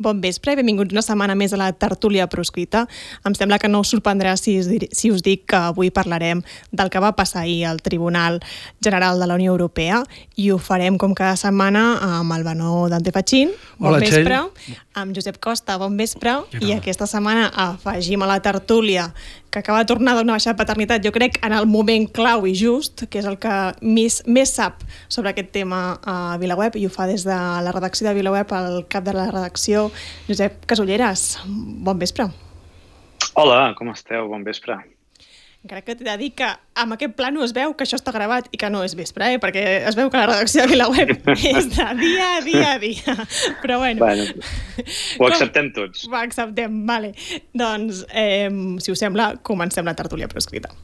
Bon vespre i benvinguts una setmana més a la tertúlia proscrita. Em sembla que no us sorprendrà si, si us dic que avui parlarem del que va passar ahir al Tribunal General de la Unió Europea i ho farem com cada setmana amb el Benó Dante Fatxín, bon Hola, vespre, amb Josep Costa, bon vespre, i aquesta setmana afegim a la tertúlia que acaba de tornar d'una baixada de paternitat, jo crec, en el moment clau i just, que és el que més, més sap sobre aquest tema a VilaWeb, i ho fa des de la redacció de VilaWeb, el cap de la redacció, Josep Casulleres. Bon vespre. Hola, com esteu? Bon vespre. Encara que t'he de dir que amb aquest plano es veu que això està gravat i que no és vespre, eh? perquè es veu que la redacció de VilaWeb és de dia a dia a dia. Però bueno... bueno ho acceptem Com... tots. Ho acceptem, vale. Doncs, eh, si us sembla, comencem la tertúlia proscrita.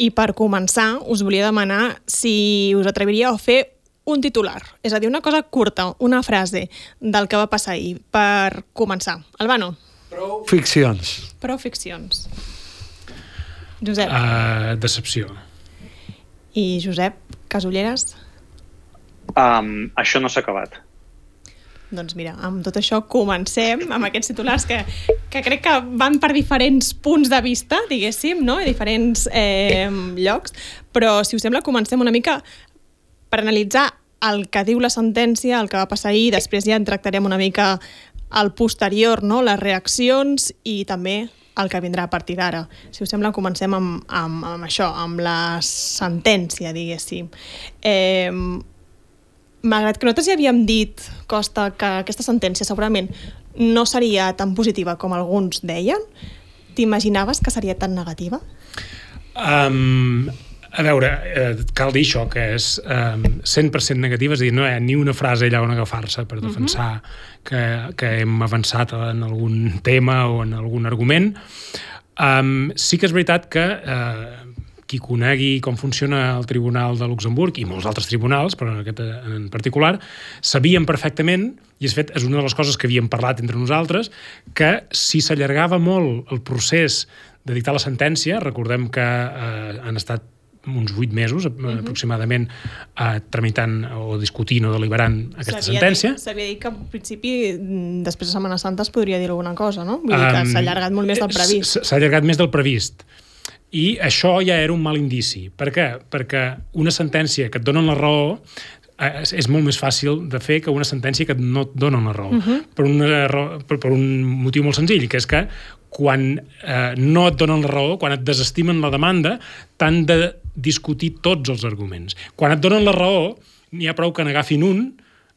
I per començar, us volia demanar si us atreviríeu a fer un titular, és a dir, una cosa curta, una frase del que va passar ahir, per començar. Albano? Prou ficcions. Prou ficcions. Josep? Uh, decepció. I Josep, Casulleres? Um, això no s'ha acabat. Doncs mira, amb tot això comencem amb aquests titulars que, que crec que van per diferents punts de vista, diguéssim, no? i diferents eh, llocs, però si us sembla comencem una mica per analitzar el que diu la sentència, el que va passar ahir, després ja en tractarem una mica al posterior, no? les reaccions i també el que vindrà a partir d'ara. Si us sembla, comencem amb, amb, amb això, amb la sentència, diguéssim. Eh, malgrat que nosaltres ja havíem dit, Costa, que aquesta sentència segurament no seria tan positiva com alguns deien, t'imaginaves que seria tan negativa? Um, a veure, eh, cal dir això, que és um, 100% negativa, és a dir, no hi ha ni una frase allà on agafar-se per defensar uh -huh. que, que hem avançat en algun tema o en algun argument. Um, sí que és veritat que eh, qui conegui com funciona el Tribunal de Luxemburg i molts altres tribunals, però en aquest en particular, sabien perfectament, i és fet és una de les coses que havíem parlat entre nosaltres, que si s'allargava molt el procés de dictar la sentència, recordem que eh, han estat uns vuit mesos uh -huh. aproximadament eh, tramitant o discutint o deliberant aquesta sentència. S'havia dit que en principi després de Setmana Santa es podria dir alguna cosa, no? Vull dir que s'ha allargat molt més del previst. S'ha allargat més del previst. I això ja era un mal indici. Per què? Perquè una sentència que et donen la raó és, és molt més fàcil de fer que una sentència que no et donen la raó. Uh -huh. per, una raó per, per un motiu molt senzill, que és que quan eh, no et donen la raó, quan et desestimen la demanda, t'han de discutir tots els arguments. Quan et donen la raó, n'hi ha prou que n'agafin un,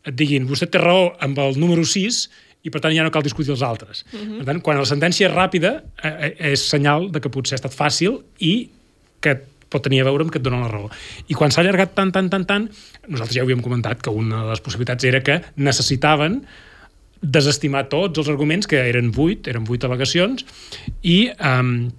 et diguin, vostè té raó amb el número 6 i per tant ja no cal discutir els altres. Uh -huh. Per tant, quan la sentència és ràpida, eh, és senyal de que potser ha estat fàcil i que pot tenir a veure amb que et donen la raó. I quan s'ha allargat tant, tant, tant, tant, nosaltres ja ho havíem comentat que una de les possibilitats era que necessitaven desestimar tots els arguments, que eren vuit, eren vuit al·legacions, i, um,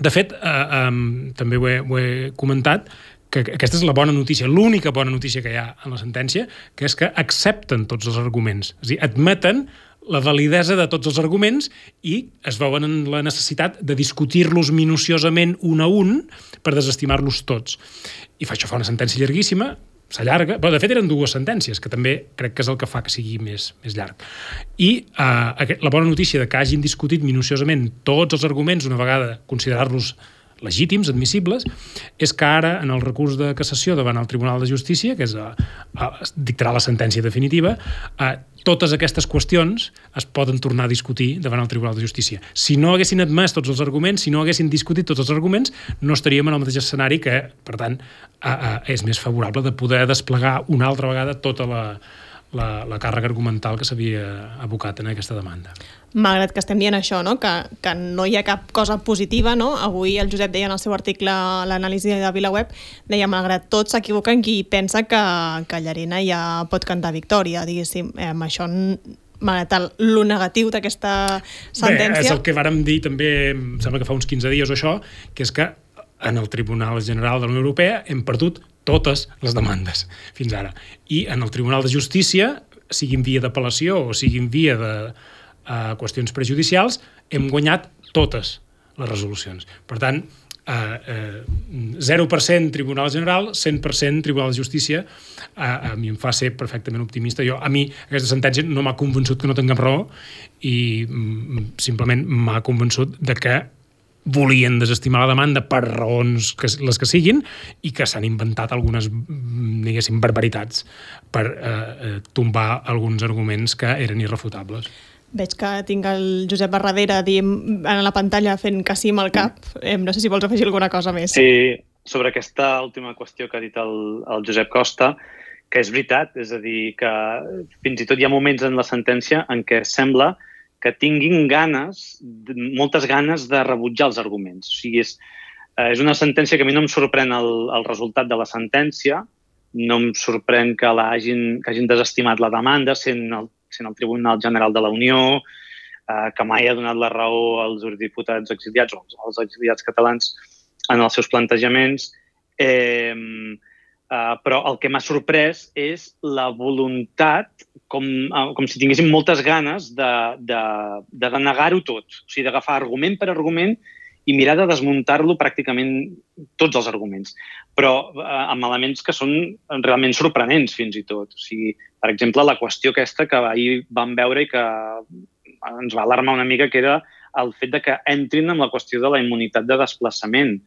de fet, uh, um, també ho he, ho he comentat, que aquesta és la bona notícia, l'única bona notícia que hi ha en la sentència, que és que accepten tots els arguments. És a dir, admeten la validesa de tots els arguments i es veuen en la necessitat de discutir-los minuciosament un a un per desestimar-los tots. I fa això fa una sentència llarguíssima, s'allarga, però de fet eren dues sentències, que també crec que és el que fa que sigui més, més llarg. I eh, la bona notícia de que hagin discutit minuciosament tots els arguments una vegada considerar-los legítims, admissibles, és que ara, en el recurs de cassació davant el Tribunal de Justícia, que és a, a, dictarà la sentència definitiva, a, totes aquestes qüestions es poden tornar a discutir davant el Tribunal de Justícia. Si no haguessin admès tots els arguments, si no haguessin discutit tots els arguments, no estaríem en el mateix escenari que, per tant, a, a, és més favorable de poder desplegar una altra vegada tota la, la, la càrrega argumental que s'havia abocat en aquesta demanda. Malgrat que estem dient això, no? Que, que no hi ha cap cosa positiva, no? avui el Josep deia en el seu article l'anàlisi de VilaWeb, deia, malgrat tot s'equivoquen qui pensa que, que Llarena ja pot cantar victòria, diguéssim. Eh, amb això malgrat el, lo negatiu d'aquesta sentència... Bé, és el que vàrem dir també, em sembla que fa uns 15 dies o això, que és que en el Tribunal General de la Unió Europea hem perdut totes les demandes fins ara. I en el Tribunal de Justícia, siguin via d'apel·lació o siguin via de, uh, qüestions prejudicials, hem guanyat totes les resolucions. Per tant, uh, uh, 0% Tribunal General, 100% Tribunal de Justícia, uh, a mi em fa ser perfectament optimista. Jo, a mi aquesta sentència no m'ha convençut que no tinguem raó i mm, simplement m'ha convençut de que volien desestimar la demanda per raons que, les que siguin i que s'han inventat algunes, mm, diguéssim, barbaritats per eh, eh, tombar alguns arguments que eren irrefutables. Veig que tinc el Josep Barradera en la pantalla fent que sí amb el cap. Eh, no sé si vols afegir alguna cosa més. Sí, sobre aquesta última qüestió que ha dit el, el Josep Costa, que és veritat, és a dir, que fins i tot hi ha moments en la sentència en què sembla que tinguin ganes, moltes ganes de rebutjar els arguments. O sigui, és, eh, és una sentència que a mi no em sorprèn el, el resultat de la sentència, no em sorprèn que, la hagin, que hagin desestimat la demanda sent el, sent el Tribunal General de la Unió, eh, que mai ha donat la raó als diputats exiliats o als exiliats catalans en els seus plantejaments. Eh, Uh, però el que m'ha sorprès és la voluntat, com, uh, com si tinguéssim moltes ganes de, de, de denegar-ho tot. O sigui, d'agafar argument per argument i mirar de desmuntar-lo pràcticament tots els arguments. Però uh, amb elements que són realment sorprenents, fins i tot. O sigui, per exemple, la qüestió aquesta que ahir vam veure i que ens va alarmar una mica, que era el fet de que entrin en la qüestió de la immunitat de desplaçament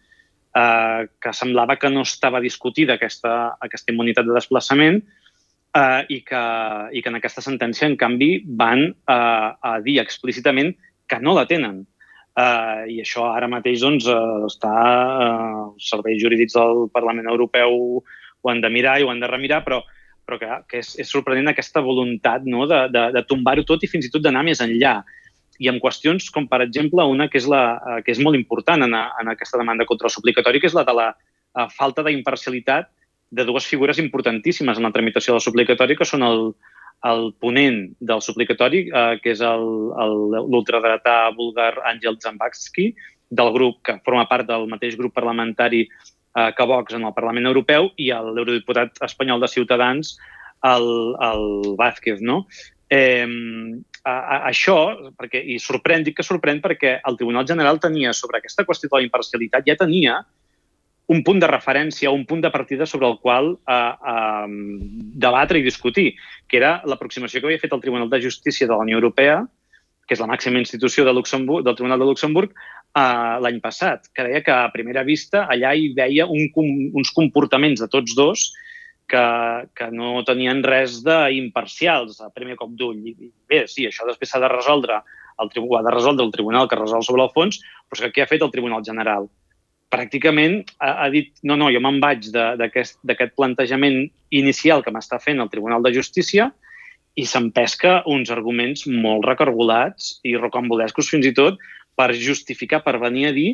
eh, que semblava que no estava discutida aquesta, aquesta immunitat de desplaçament eh, i, que, i que en aquesta sentència, en canvi, van eh, a dir explícitament que no la tenen. Uh, I això ara mateix doncs, uh, està uh, els serveis jurídics del Parlament Europeu ho han de mirar i ho han de remirar, però, però que, que és, és sorprenent aquesta voluntat no, de, de, de tombar-ho tot i fins i tot d'anar més enllà. I amb qüestions com, per exemple, una que és, la, eh, que és molt important en, a, en aquesta demanda contra el suplicatori, que és la de la eh, falta d'imparcialitat de dues figures importantíssimes en la tramitació del suplicatori, que són el, el ponent del suplicatori, eh, que és l'ultradretà búlgar Àngel Zambakski, del grup que forma part del mateix grup parlamentari eh, que Vox en el Parlament Europeu, i l'eurodiputat espanyol de Ciutadans, el, el Vázquez, no? Eh, a, a, això, perquè, i sorprèn, dic que sorprèn perquè el Tribunal General tenia sobre aquesta qüestió de la imparcialitat, ja tenia un punt de referència, un punt de partida sobre el qual eh, eh, debatre i discutir, que era l'aproximació que havia fet el Tribunal de Justícia de la Unió Europea, que és la màxima institució de Luxemburg, del Tribunal de Luxemburg, eh, l'any passat, que deia que a primera vista allà hi veia un, uns comportaments de tots dos que, que no tenien res d'imparcials a primer cop d'ull. Bé, sí, això després s'ha de resoldre el, ha de resoldre el tribunal que resol sobre el fons, però és que què ha fet el Tribunal General? Pràcticament ha, ha dit, no, no, jo me'n vaig d'aquest plantejament inicial que m'està fent el Tribunal de Justícia i s'empesca uns arguments molt recargolats i rocambolescos fins i tot per justificar, per venir a dir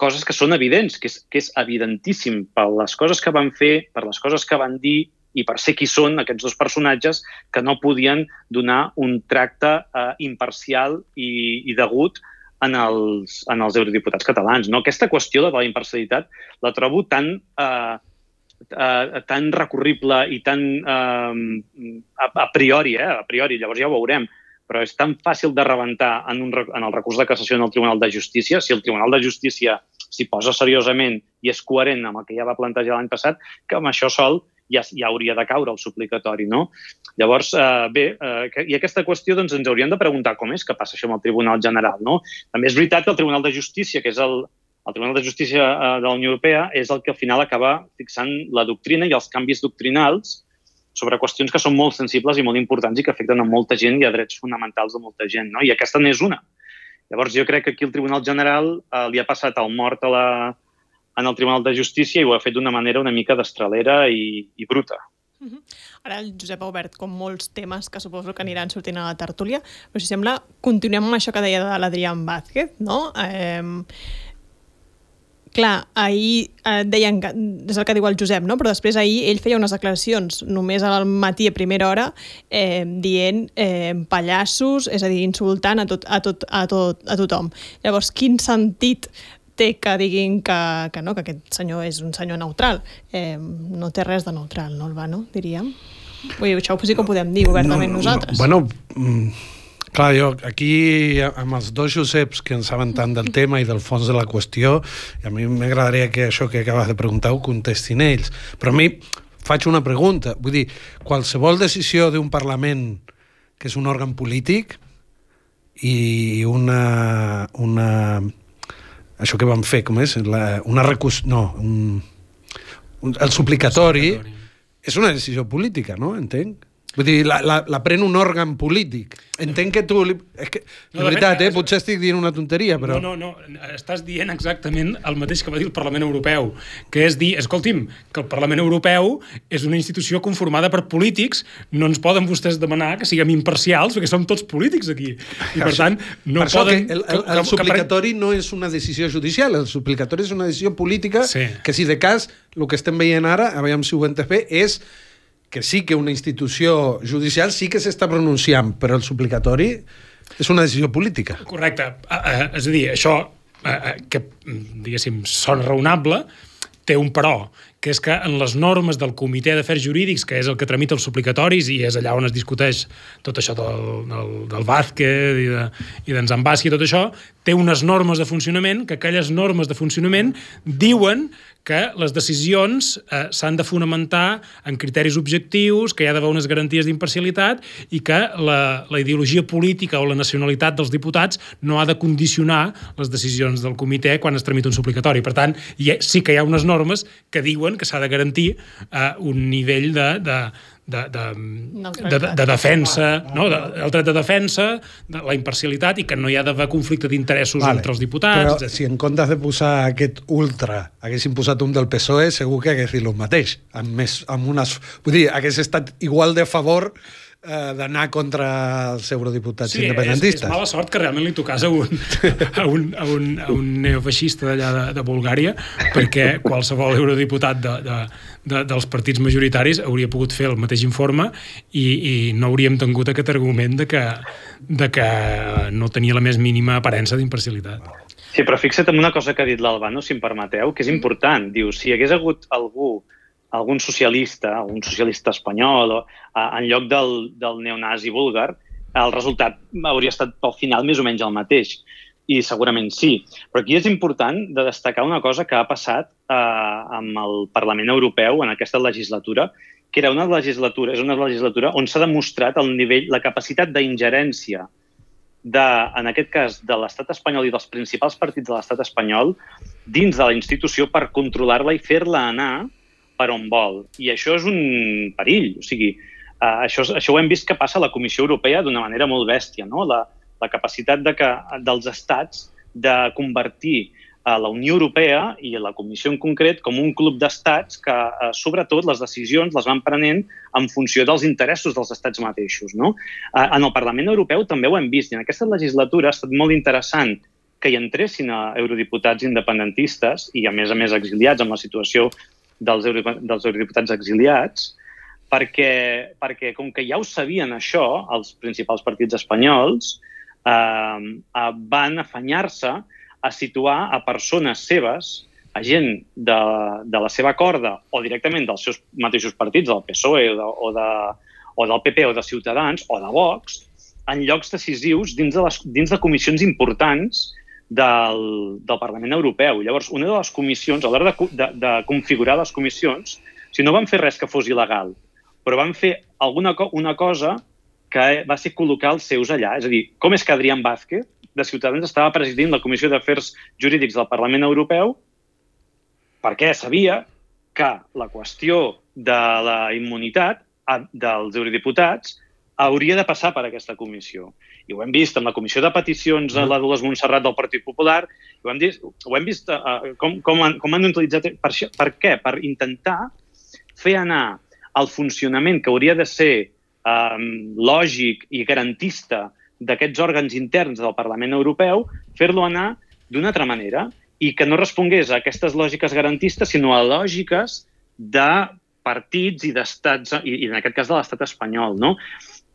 coses que són evidents, que és, que és evidentíssim per les coses que van fer, per les coses que van dir i per ser qui són aquests dos personatges que no podien donar un tracte eh, imparcial i, i degut en els, en els eurodiputats catalans. No? Aquesta qüestió de la imparcialitat la trobo tan, eh, eh, tan recurrible i tan eh, a, a priori, eh, a priori, llavors ja ho veurem, però és tan fàcil de rebentar en, un, en el recurs de cassació en el Tribunal de Justícia, si el Tribunal de Justícia s'hi posa seriosament i és coherent amb el que ja va plantejar l'any passat, que amb això sol ja, ja hauria de caure el suplicatori, no? Llavors, eh, bé, eh, i aquesta qüestió doncs, ens hauríem de preguntar com és que passa això amb el Tribunal General, no? També és veritat que el Tribunal de Justícia, que és el, el Tribunal de Justícia eh, de la Unió Europea, és el que al final acaba fixant la doctrina i els canvis doctrinals sobre qüestions que són molt sensibles i molt importants i que afecten a molta gent i a drets fonamentals de molta gent. No? I aquesta n'és una. Llavors, jo crec que aquí el Tribunal General eh, li ha passat el mort a la, en el Tribunal de Justícia i ho ha fet d'una manera una mica destralera i, i bruta. Uh -huh. Ara el Josep ha obert com molts temes que suposo que aniran sortint a la tertúlia, però si sembla, continuem amb això que deia de l'Adrián Vázquez, no? Eh, clar, ahir eh, deien que, és el que diu el Josep, no? però després ahir ell feia unes declaracions només al matí a primera hora eh, dient eh, pallassos, és a dir, insultant a, tot, a, tot, a, tot, a tothom. Llavors, quin sentit té que diguin que, que, no, que aquest senyor és un senyor neutral? Eh, no té res de neutral, no, el va, no? Diríem. Vull dir, això sí que ho podem dir obertament no, nosaltres. No, bueno, mm, Clar, jo aquí, amb els dos Joseps que en saben tant del tema i del fons de la qüestió, i a mi m'agradaria que això que acabes de preguntar ho contestin ells. Però a mi faig una pregunta. Vull dir, qualsevol decisió d'un Parlament que és un òrgan polític i una... una això que van fer, com és? La, una recus... No, un, un, el suplicatori, el suplicatori és una decisió política, no? Entenc. Vull dir, la, la, la pren un òrgan polític. Entenc que tu... Li... És que, de no, veritat, eh? Potser estic dient una tonteria, però... No, no, no. Estàs dient exactament el mateix que va dir el Parlament Europeu, que és dir, escolti'm, que el Parlament Europeu és una institució conformada per polítics, no ens poden vostès demanar que siguem imparcials, perquè som tots polítics aquí. I, per tant, no per poden... Que el, el, el, el suplicatori no és una decisió judicial, el suplicatori és una decisió política sí. que, si de cas, el que estem veient ara, a veure si ho entès bé, és que sí que una institució judicial sí que s'està pronunciant, però el suplicatori és una decisió política. Correcte. És a dir, això que, diguéssim, sona raonable, té un però, que és que en les normes del Comitè d'Afers Jurídics, que és el que tramita els suplicatoris i és allà on es discuteix tot això del, del, del Vázquez i d'en de, i Zambassi i tot això, té unes normes de funcionament que aquelles normes de funcionament diuen que les decisions eh, s'han de fonamentar en criteris objectius, que hi ha d'haver unes garanties d'imparcialitat i que la, la ideologia política o la nacionalitat dels diputats no ha de condicionar les decisions del comitè quan es tramita un suplicatori. Per tant, hi ha, sí que hi ha unes normes que diuen que s'ha de garantir eh, un nivell de, de, de, de, de, de defensa, no? de, el dret de defensa, de la imparcialitat i que no hi ha d'haver conflicte d'interessos vale. entre els diputats. Però si en comptes de posar aquest ultra haguessin posat un del PSOE, segur que hagués dit el mateix. Amb més, amb unes, vull dir, hagués estat igual de favor d'anar contra els eurodiputats sí, independentistes. És, és mala sort que realment li tocàs a un, a un, a un, a un neofeixista d'allà de, de Bulgària, perquè qualsevol eurodiputat de, de, de, dels partits majoritaris hauria pogut fer el mateix informe i, i no hauríem tingut aquest argument de que, de que no tenia la més mínima aparença d'imparcialitat. Sí, però fixa't en una cosa que ha dit l'Albano, si em permeteu, que és important. Diu, si hi hagués hagut algú algun socialista, algun socialista espanyol, o, a, en lloc del, del neonazi búlgar, el resultat hauria estat pel final més o menys el mateix. I segurament sí. Però aquí és important de destacar una cosa que ha passat eh, amb el Parlament Europeu en aquesta legislatura, que era una legislatura, és una legislatura on s'ha demostrat el nivell, la capacitat d'ingerència de, en aquest cas, de l'estat espanyol i dels principals partits de l'estat espanyol dins de la institució per controlar-la i fer-la anar per on vol. I això és un perill. O sigui, uh, això, això ho hem vist que passa a la Comissió Europea d'una manera molt bèstia, no? La, la capacitat de que, dels estats de convertir a la Unió Europea i a la Comissió en concret com un club d'estats que, eh, sobretot, les decisions les van prenent en funció dels interessos dels estats mateixos. No? Eh, en el Parlament Europeu també ho hem vist i en aquesta legislatura ha estat molt interessant que hi entressin a eurodiputats independentistes i, a més a més, exiliats amb la situació dels, dels eurodiputats exiliats, perquè, perquè com que ja ho sabien això, els principals partits espanyols, eh, eh, van afanyar-se a situar a persones seves, a gent de, de la seva corda o directament dels seus mateixos partits, del PSOE o, de, o, de, o del PP o de Ciutadans o de Vox, en llocs decisius dins de, les, dins de comissions importants del, del Parlament Europeu. Llavors, una de les comissions, a l'hora de, de, de configurar les comissions, si no van fer res que fos il·legal, però van fer alguna una cosa que va ser col·locar els seus allà. És a dir, com és que Adrián Vázquez, de Ciutadans, estava presidint la Comissió d'Afers Jurídics del Parlament Europeu perquè sabia que la qüestió de la immunitat dels eurodiputats hauria de passar per aquesta comissió. I ho hem vist amb la comissió de peticions a la Dolors Montserrat del Partit Popular, ho hem vist, ho hem vist uh, com, com, han, com han utilitzat... Per, això, per què? Per intentar fer anar el funcionament que hauria de ser um, lògic i garantista d'aquests òrgans interns del Parlament Europeu, fer-lo anar d'una altra manera i que no respongués a aquestes lògiques garantistes, sinó a lògiques de partits i d'estats, i, i en aquest cas de l'estat espanyol. No?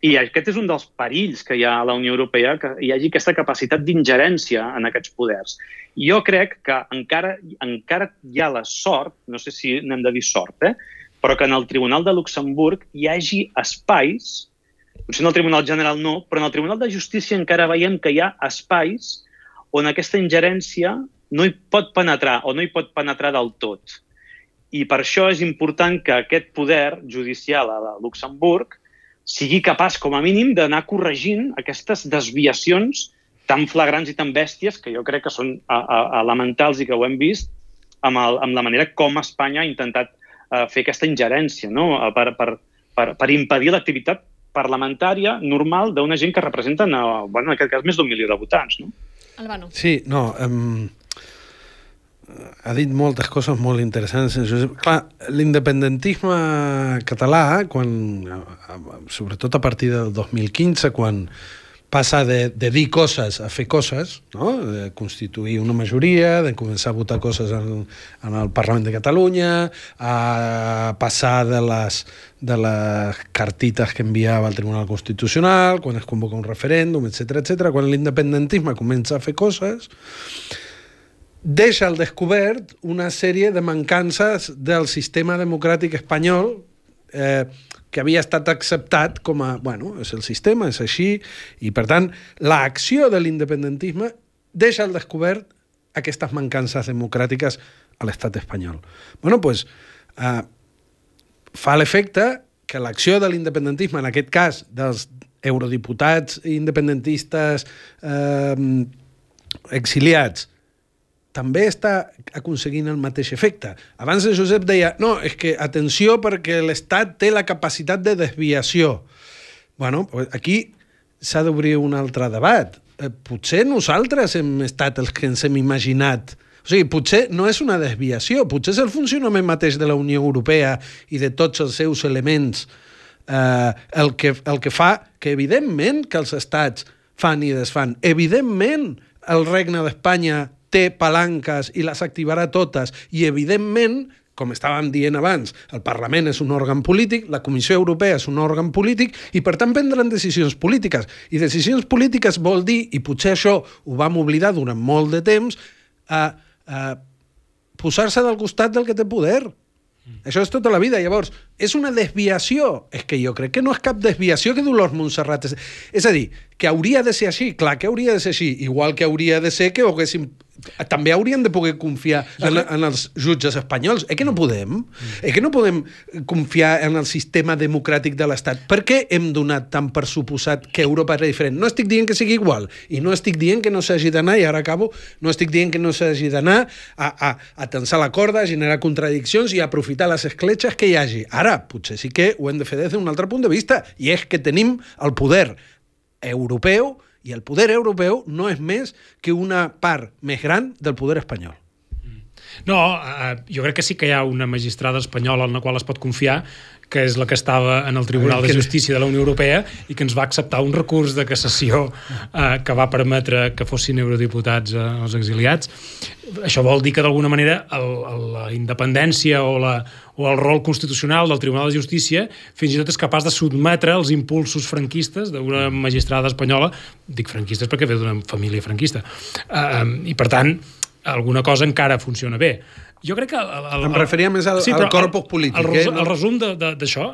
I aquest és un dels perills que hi ha a la Unió Europea, que hi hagi aquesta capacitat d'ingerència en aquests poders. Jo crec que encara, encara hi ha la sort, no sé si n'hem de dir sort, eh? però que en el Tribunal de Luxemburg hi hagi espais potser en el Tribunal General no, però en el Tribunal de Justícia encara veiem que hi ha espais on aquesta ingerència no hi pot penetrar o no hi pot penetrar del tot. I per això és important que aquest poder judicial a Luxemburg sigui capaç, com a mínim, d'anar corregint aquestes desviacions tan flagrants i tan bèsties que jo crec que són a, a, elementals i que ho hem vist amb, el, amb la manera com Espanya ha intentat uh, fer aquesta ingerència no? per, per, per, per impedir l'activitat parlamentària normal d'una gent que representa, no, bueno, en aquest cas, més d'un milió de votants. No? Albano. Sí, no... Um, ha dit moltes coses molt interessants. Clar, l'independentisme català, quan, sobretot a partir del 2015, quan passa de, de dir coses a fer coses, no? de constituir una majoria, de començar a votar coses en, en el Parlament de Catalunya, a passar de les, de les cartites que enviava el Tribunal Constitucional, quan es convoca un referèndum, etc etc. quan l'independentisme comença a fer coses, deixa al descobert una sèrie de mancances del sistema democràtic espanyol eh, que havia estat acceptat com a, bueno, és el sistema, és així, i per tant, l'acció de l'independentisme deixa al descobert aquestes mancances democràtiques a l'estat espanyol. bueno, pues, eh, fa l'efecte que l'acció de l'independentisme, en aquest cas dels eurodiputats independentistes eh, exiliats, també està aconseguint el mateix efecte. Abans el Josep deia, no, és que atenció perquè l'Estat té la capacitat de desviació. bueno, aquí s'ha d'obrir un altre debat. Eh, potser nosaltres hem estat els que ens hem imaginat o sigui, potser no és una desviació, potser és el funcionament mateix de la Unió Europea i de tots els seus elements eh, el, que, el que fa que, evidentment, que els estats fan i desfan. Evidentment, el regne d'Espanya té palanques i les activarà totes i, evidentment, com estàvem dient abans, el Parlament és un òrgan polític, la Comissió Europea és un òrgan polític i, per tant, prendran decisions polítiques. I decisions polítiques vol dir, i potser això ho vam oblidar durant molt de temps, a, a posar-se del costat del que té poder. Mm. Això és tota la vida. Llavors, és una desviació? És que jo crec que no és cap desviació que Dolors Montserrat... És, és a dir, que hauria de ser així, clar que hauria de ser així, igual que hauria de ser que ho haguéssim també haurien de poder confiar en, en els jutges espanyols. És que no podem. És que no podem confiar en el sistema democràtic de l'Estat. Per què hem donat tant per suposat que Europa era diferent? No estic dient que sigui igual, i no estic dient que no s'hagi d'anar, i ara acabo, no estic dient que no s'hagi d'anar a, a, a tensar la corda, a generar contradiccions i a aprofitar les escletxes que hi hagi. Ara, potser sí que ho hem de fer des d'un altre punt de vista, i és que tenim el poder europeu i el poder europeu no és més que una part més gran del poder espanyol. No, uh, jo crec que sí que hi ha una magistrada espanyola en la qual es pot confiar que és la que estava en el Tribunal de Justícia de la Unió Europea i que ens va acceptar un recurs de cassació eh, que va permetre que fossin eurodiputats eh, els exiliats. Això vol dir que d'alguna manera el, el, la independència o, la, o el rol constitucional del Tribunal de Justícia fins i tot és capaç de sotmetre els impulsos franquistes d'una magistrada espanyola, dic franquistes perquè ve d'una família franquista, eh, i per tant alguna cosa encara funciona bé jo crec que... El, el, em referia més al, sí, al corpus polític. El, el, eh? el resum d'això,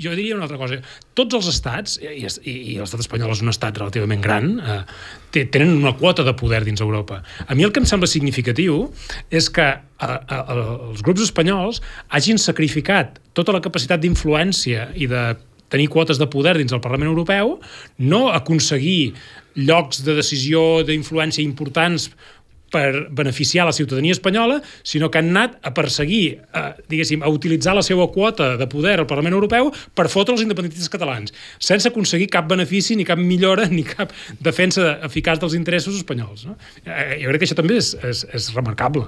jo diria una altra cosa. Tots els estats, i, i, i l'estat espanyol és un estat relativament gran, eh, tenen una quota de poder dins Europa. A mi el que em sembla significatiu és que a, a, a, els grups espanyols hagin sacrificat tota la capacitat d'influència i de tenir quotes de poder dins del Parlament Europeu, no aconseguir llocs de decisió, d'influència importants per beneficiar la ciutadania espanyola, sinó que han anat a perseguir, a, diguéssim, a utilitzar la seva quota de poder al Parlament Europeu per fotre els independentistes catalans, sense aconseguir cap benefici, ni cap millora, ni cap defensa eficaç dels interessos espanyols. No? Eh, jo crec que això també és, és, és remarcable.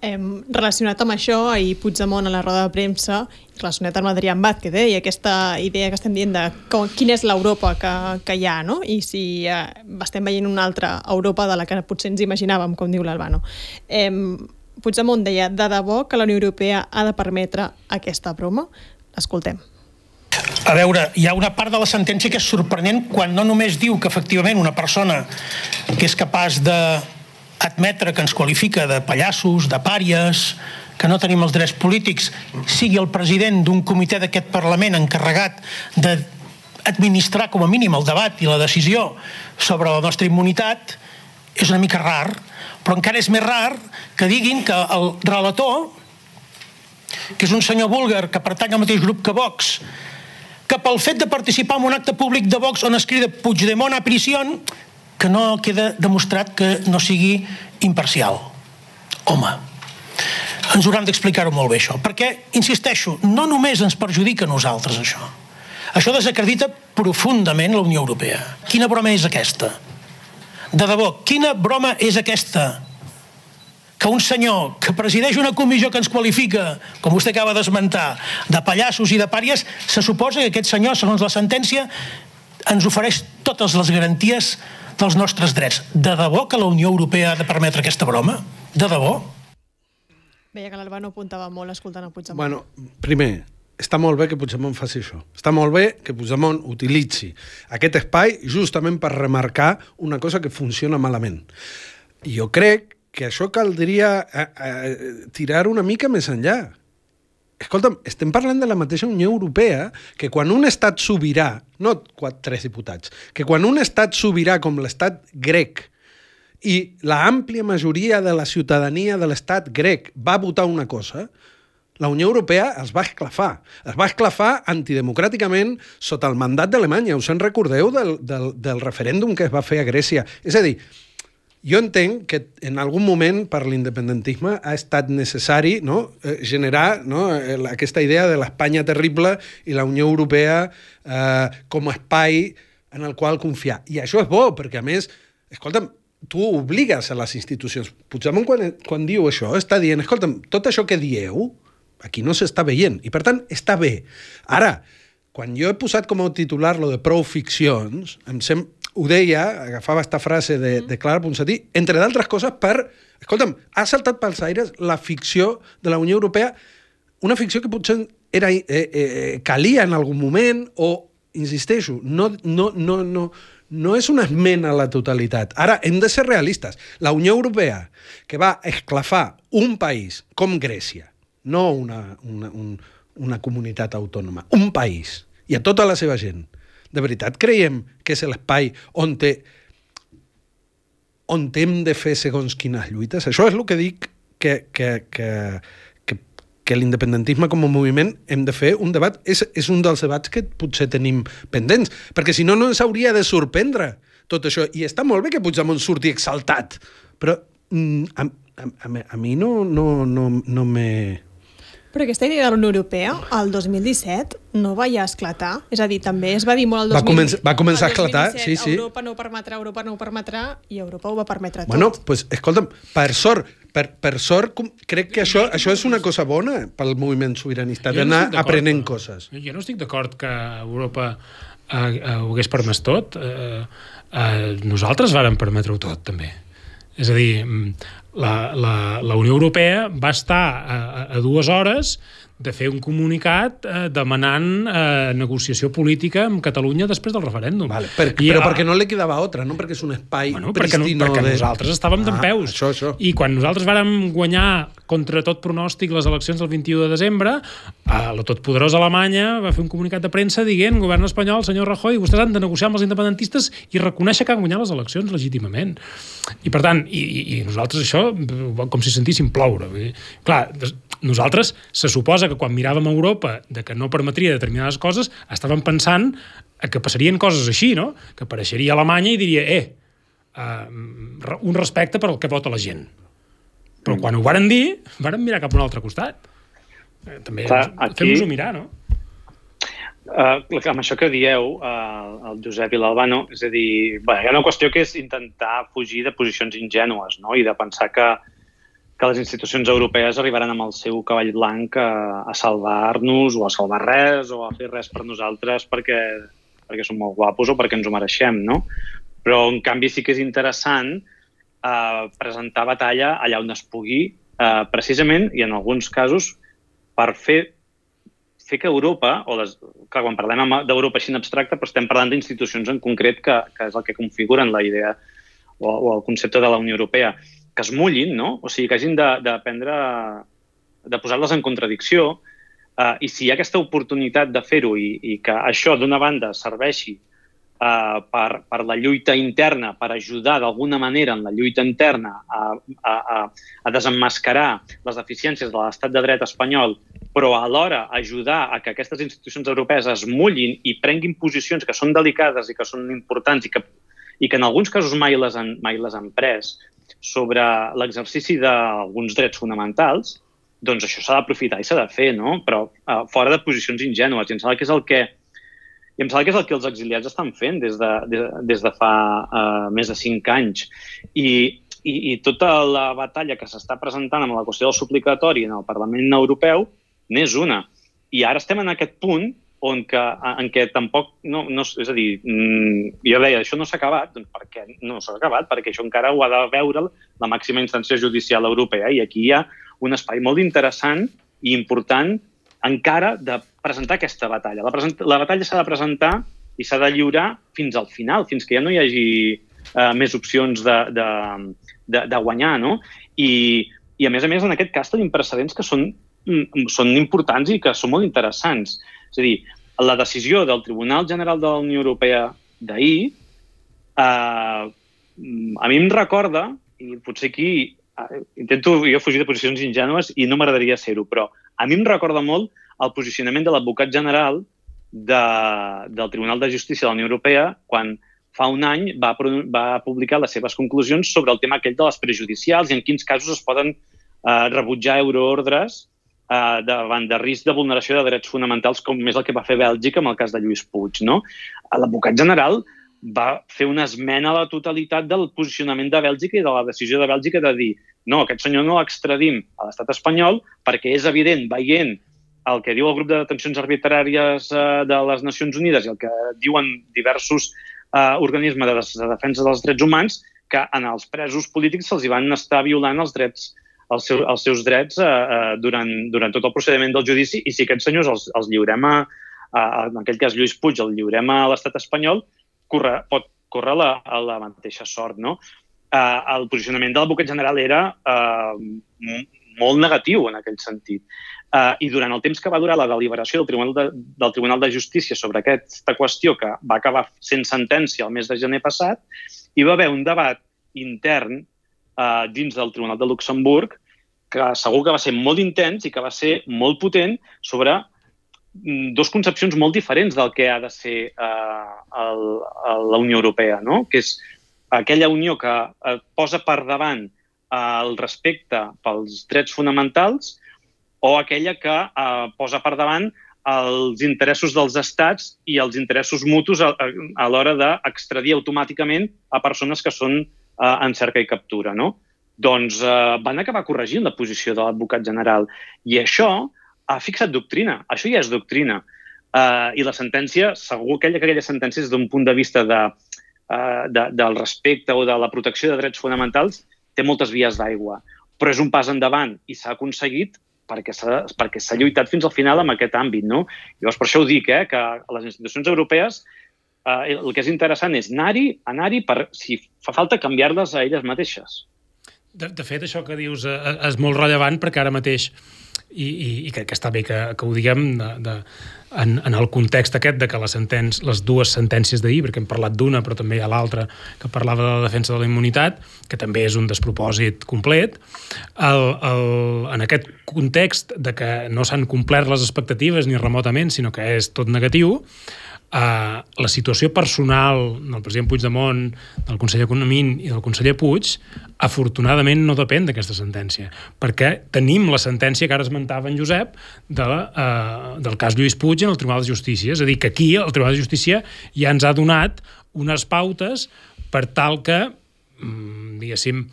Eh, relacionat amb això, ahir Puigdemont a la roda de premsa, relacionat amb Adrián Vázquez, eh, i aquesta idea que estem dient de com, quina és l'Europa que, que hi ha, no? i si eh, estem veient una altra Europa de la que potser ens imaginàvem, com diu l'Albano. Eh, Puigdemont deia, de debò que la Unió Europea ha de permetre aquesta broma? Escoltem. A veure, hi ha una part de la sentència que és sorprenent quan no només diu que efectivament una persona que és capaç de admetre que ens qualifica de pallassos, de pàries, que no tenim els drets polítics, sigui el president d'un comitè d'aquest Parlament encarregat de administrar com a mínim el debat i la decisió sobre la nostra immunitat és una mica rar, però encara és més rar que diguin que el relator, que és un senyor búlgar que pertany al mateix grup que Vox, que pel fet de participar en un acte públic de Vox on es crida Puigdemont a prisió, que no queda demostrat que no sigui imparcial. Home, ens hauran d'explicar-ho molt bé, això. Perquè, insisteixo, no només ens perjudica a nosaltres, això. Això desacredita profundament la Unió Europea. Quina broma és aquesta? De debò, quina broma és aquesta? Que un senyor que presideix una comissió que ens qualifica, com vostè acaba d'esmentar, de pallassos i de pàries, se suposa que aquest senyor, segons la sentència, ens ofereix totes les garanties dels nostres drets. De debò que la Unió Europea ha de permetre aquesta broma? De debò? Veia que l'Albano apuntava molt escoltant el Puigdemont. Bueno, primer, està molt bé que Puigdemont faci això. Està molt bé que Puigdemont utilitzi aquest espai justament per remarcar una cosa que funciona malament. I jo crec que això caldria eh, eh, tirar una mica més enllà. Escolta'm, estem parlant de la mateixa Unió Europea que quan un estat sobirà, no quatre, tres diputats, que quan un estat sobirà com l'estat grec i la àmplia majoria de la ciutadania de l'estat grec va votar una cosa, la Unió Europea es va esclafar. Es va esclafar antidemocràticament sota el mandat d'Alemanya. Us en recordeu del, del, del referèndum que es va fer a Grècia? És a dir, jo entenc que en algun moment per l'independentisme ha estat necessari no, eh, generar no, aquesta idea de l'Espanya terrible i la Unió Europea eh, com a espai en el qual confiar. I això és bo, perquè a més, escolta'm, tu obligues a les institucions. Puigdemont quan, quan diu això està dient, escolta'm, tot això que dieu aquí no s'està veient i per tant està bé. Ara, quan jo he posat com a titular lo de prou ficcions, em sembla ho deia, agafava esta frase de, de Clara Ponsatí, entre d'altres coses per... Escolta'm, ha saltat pels aires la ficció de la Unió Europea, una ficció que potser era, eh, eh, calia en algun moment o, insisteixo, no, no, no, no, no és una esmena a la totalitat. Ara, hem de ser realistes. La Unió Europea, que va esclafar un país com Grècia, no una, una, un, una comunitat autònoma, un país, i a tota la seva gent, de veritat creiem que és l'espai on té on hem de fer segons quines lluites? Això és el que dic que, que, que, que, que l'independentisme com a moviment hem de fer un debat. És, és un dels debats que potser tenim pendents, perquè si no, no ens hauria de sorprendre tot això. I està molt bé que Puigdemont surti exaltat, però mm, a, a, a, a mi no, no, no, no me però aquesta idea de la Unió Europea, el 2017, no va ja esclatar. És a dir, també es va dir molt el 2017. Va, començar, va començar a esclatar, sí, sí. Europa no ho permetrà, Europa no ho permetrà, i Europa ho va permetre tot. Bueno, pues, escolta'm, per sort, per, per sort, crec que això, això és una cosa bona pel moviment sobiranista, d'anar no aprenent coses. Jo no estic d'acord que Europa eh, eh, ho hagués permès tot. Eh, eh, nosaltres vàrem permetre-ho tot, també. És a dir, mm, la, la, la Unió Europea va estar a, a dues hores de fer un comunicat eh, demanant eh, negociació política amb Catalunya després del referèndum. Vale, per, I, però perquè no li quedava altra, no? Perquè és un espai bueno, perquè, no, perquè de... nosaltres estàvem ah, peus. Això, això. I quan nosaltres vàrem guanyar contra tot pronòstic les eleccions del 21 de desembre, eh, la totpoderosa Alemanya va fer un comunicat de premsa dient govern espanyol, senyor Rajoy, vostès han de negociar amb els independentistes i reconèixer que han guanyat les eleccions legítimament. I per tant, i, i nosaltres això com si sentíssim ploure. Clar, nosaltres se suposa que quan miràvem a Europa de que no permetria determinades coses, estàvem pensant que passarien coses així, no? Que apareixeria Alemanya i diria, eh, uh, un respecte per al que vota la gent. Però mm. quan ho varen dir, varen mirar cap a un altre costat. Eh, també fem-nos-ho mirar, no? Uh, amb això que dieu, uh, el Josep i l'Albano, és a dir, bé, hi ha una qüestió que és intentar fugir de posicions ingènues no? i de pensar que, que les institucions europees arribaran amb el seu cavall blanc a, a salvar-nos o a salvar res o a fer res per nosaltres perquè, perquè som molt guapos o perquè ens ho mereixem, no? Però, en canvi, sí que és interessant eh, presentar batalla allà on es pugui, eh, precisament, i en alguns casos, per fer fer que Europa, o les, clar, quan parlem d'Europa així en abstracte, però estem parlant d'institucions en concret que, que és el que configuren la idea o, o el concepte de la Unió Europea que es mullin, no? O sigui, que hagin de, de prendre, de posar-les en contradicció, Uh, I si hi ha aquesta oportunitat de fer-ho i, i que això, d'una banda, serveixi uh, per, per la lluita interna, per ajudar d'alguna manera en la lluita interna a, a, a, a desenmascarar les deficiències de l'estat de dret espanyol, però alhora ajudar a que aquestes institucions europees es mullin i prenguin posicions que són delicades i que són importants i que, i que en alguns casos mai les han, mai les han pres sobre l'exercici d'alguns drets fonamentals, doncs això s'ha d'aprofitar i s'ha de fer, no? Però uh, fora de posicions ingènues. I em sembla que és el que i em sembla que és el que els exiliats estan fent des de, des, des de fa uh, més de cinc anys. I, i, I tota la batalla que s'està presentant amb la qüestió del suplicatori en el Parlament Europeu n'és una. I ara estem en aquest punt on que, en què tampoc, no, no, és a dir, mm, jo deia, això no s'ha acabat, doncs per què no s'ha acabat? Perquè això encara ho ha de veure la màxima instància judicial europea i aquí hi ha un espai molt interessant i important encara de presentar aquesta batalla. La, present la batalla s'ha de presentar i s'ha de lliurar fins al final, fins que ja no hi hagi uh, més opcions de, de, de, de guanyar, no? I, I, a més a més, en aquest cas tenim precedents que són, mm, són importants i que són molt interessants. És a dir, la decisió del Tribunal General de la Unió Europea d'ahir eh, a mi em recorda, i potser aquí Eh, intento jo fugir de posicions ingènues i no m'agradaria ser-ho, però a mi em recorda molt el posicionament de l'advocat general de, del Tribunal de Justícia de la Unió Europea quan fa un any va, va publicar les seves conclusions sobre el tema aquell de les prejudicials i en quins casos es poden eh, rebutjar euroordres eh, davant de risc de vulneració de drets fonamentals, com és el que va fer Bèlgica amb el cas de Lluís Puig. No? L'advocat general va fer una esmena a la totalitat del posicionament de Bèlgica i de la decisió de Bèlgica de dir no, aquest senyor no l'extradim a l'estat espanyol perquè és evident, veient el que diu el grup de detencions arbitràries eh, de les Nacions Unides i el que diuen diversos eh, organismes de, de defensa dels drets humans, que en els presos polítics se'ls van estar violant els drets els, seus, els seus drets eh, eh, durant, durant tot el procediment del judici i si aquests senyors els, els lliurem a, a, en aquell cas Lluís Puig, el lliurem a l'estat espanyol, corre, pot córrer la, a la mateixa sort. No? Uh, el posicionament de l'advocat general era uh, molt negatiu en aquell sentit. Uh, I durant el temps que va durar la deliberació del Tribunal de, del Tribunal de Justícia sobre aquesta qüestió, que va acabar sent sentència el mes de gener passat, hi va haver un debat intern uh, dins del Tribunal de Luxemburg que segur que va ser molt intens i que va ser molt potent sobre Mm, dos concepcions molt diferents del que ha de ser eh, el, el, la Unió Europea, no? que és aquella Unió que eh, posa per davant eh, el respecte pels drets fonamentals o aquella que eh, posa per davant els interessos dels estats i els interessos mutus a, a, a l'hora d'extradir automàticament a persones que són eh, en cerca i captura. No? Doncs eh, van acabar corregint la posició de l'advocat general. I això ha fixat doctrina. Això ja és doctrina. Uh, I la sentència, segur que aquella, que aquella sentència és d'un punt de vista de, uh, de, del respecte o de la protecció de drets fonamentals, té moltes vies d'aigua. Però és un pas endavant i s'ha aconseguit perquè s'ha perquè lluitat fins al final en aquest àmbit. No? Llavors, per això ho dic, eh, que les institucions europees eh, el que és interessant és anar-hi, anar-hi per, si fa falta, canviar-les a elles mateixes. De, de fet, això que dius eh, és molt rellevant perquè ara mateix i, i, i crec que està bé que, que ho diguem de, de, en, en el context aquest de que les, sentents, les dues sentències d'ahir, perquè hem parlat d'una però també hi ha l'altra que parlava de la defensa de la immunitat, que també és un despropòsit complet, el, el, en aquest context de que no s'han complert les expectatives ni remotament, sinó que és tot negatiu, Uh, la situació personal del president Puigdemont, del conseller Comín i del conseller Puig, afortunadament no depèn d'aquesta sentència, perquè tenim la sentència que ara esmentava en Josep de uh, del cas Lluís Puig en el Tribunal de Justícia. És a dir, que aquí el Tribunal de Justícia ja ens ha donat unes pautes per tal que, mm, diguéssim,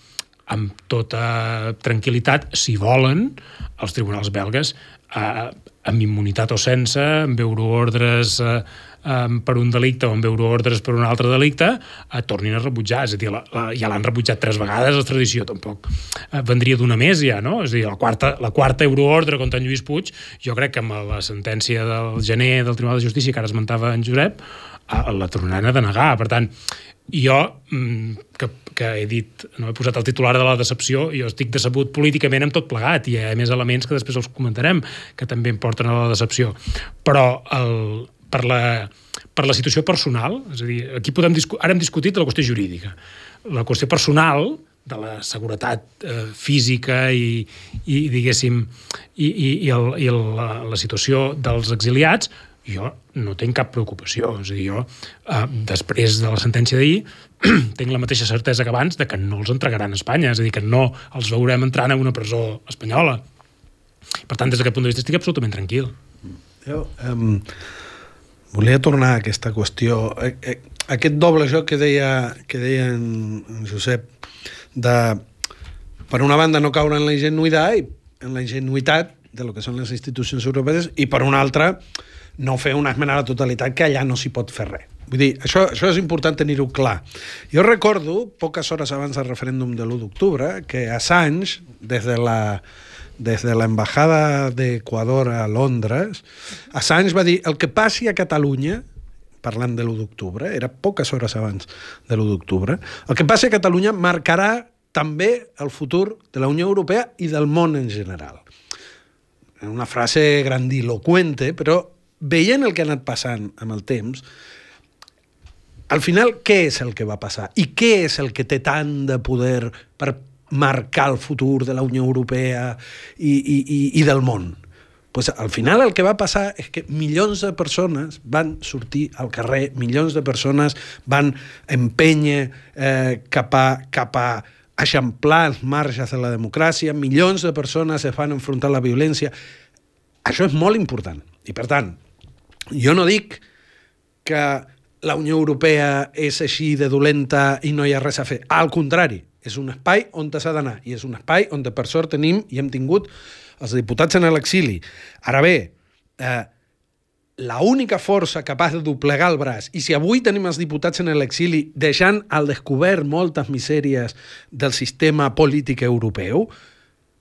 amb tota tranquil·litat, si volen, els tribunals belgues, uh, amb immunitat o sense, amb euroordres uh, um, per un delicte o amb veure ordres per un altre delicte, uh, tornin a rebutjar. És a dir, la, la, ja l'han rebutjat tres vegades, la tradició tampoc uh, vendria d'una més ja, no? És a dir, la quarta, la quarta euroordre contra en Lluís Puig, jo crec que amb la sentència del gener del Tribunal de Justícia que ara esmentava en Josep, uh, la tornaran a denegar. Per tant, jo, mm, que, que he dit, no he posat el titular de la decepció, jo estic decebut políticament amb tot plegat, i hi ha més elements que després els comentarem, que també em porten a la decepció. Però el, per, la, per la situació personal, és a dir, aquí podem ara hem discutit la qüestió jurídica. La qüestió personal, de la seguretat eh, física i, i diguéssim, i, i, i, el, i el, la, la situació dels exiliats, jo no tinc cap preocupació. És a dir, jo, eh, després de la sentència d'ahir, tinc la mateixa certesa que abans de que no els entregaran a Espanya, és a dir, que no els veurem entrant a una presó espanyola. Per tant, des d'aquest punt de vista estic absolutament tranquil. Jo um, volia tornar a aquesta qüestió. Eh, eh, aquest doble joc que deia, que deia en, en Josep, de, per una banda, no caure en la ingenuïtat, i en la ingenuïtat de lo que són les institucions europees, i per una altra, no fer una esmena a la totalitat que allà no s'hi pot fer res. Vull dir, això, això és important tenir-ho clar. Jo recordo, poques hores abans del referèndum de l'1 d'octubre, que Assange, des de la des de l'embajada d'Equador a Londres, Assange va dir el que passi a Catalunya parlant de l'1 d'octubre, era poques hores abans de l'1 d'octubre, el que passi a Catalunya marcarà també el futur de la Unió Europea i del món en general. Una frase grandiloquente, però veient el que ha anat passant amb el temps, al final, què és el que va passar? I què és el que té tant de poder per marcar el futur de la Unió Europea i, i, i, i del món? pues al final el que va passar és que milions de persones van sortir al carrer, milions de persones van empènyer eh, cap, a, cap a eixamplar els marges de la democràcia, milions de persones es van enfrontar a la violència. Això és molt important. I, per tant, jo no dic que la Unió Europea és així de dolenta i no hi ha res a fer. Al contrari, és un espai on s'ha d'anar i és un espai on per sort tenim i hem tingut els diputats en l'exili. Ara bé, eh, la única força capaç de doblegar el braç, i si avui tenim els diputats en l'exili deixant al descobert moltes misèries del sistema polític europeu,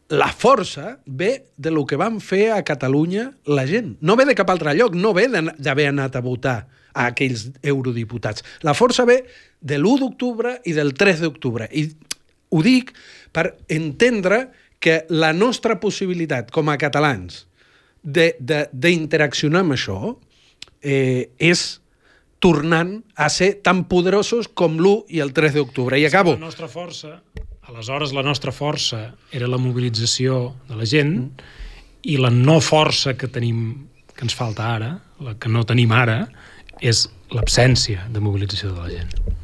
la força ve de lo que van fer a Catalunya la gent. No ve de cap altre lloc, no ve d'haver anat a votar a aquells eurodiputats. La força ve de l'1 d'octubre i del 3 d'octubre. I ho dic per entendre que la nostra possibilitat com a catalans d'interaccionar amb això eh, és tornant a ser tan poderosos com l'1 i el 3 d'octubre. I acabo. La nostra força Aleshores, la nostra força era la mobilització de la gent mm. i la no força que tenim que ens falta ara, la que no tenim ara, és l'absència de mobilització de la gent.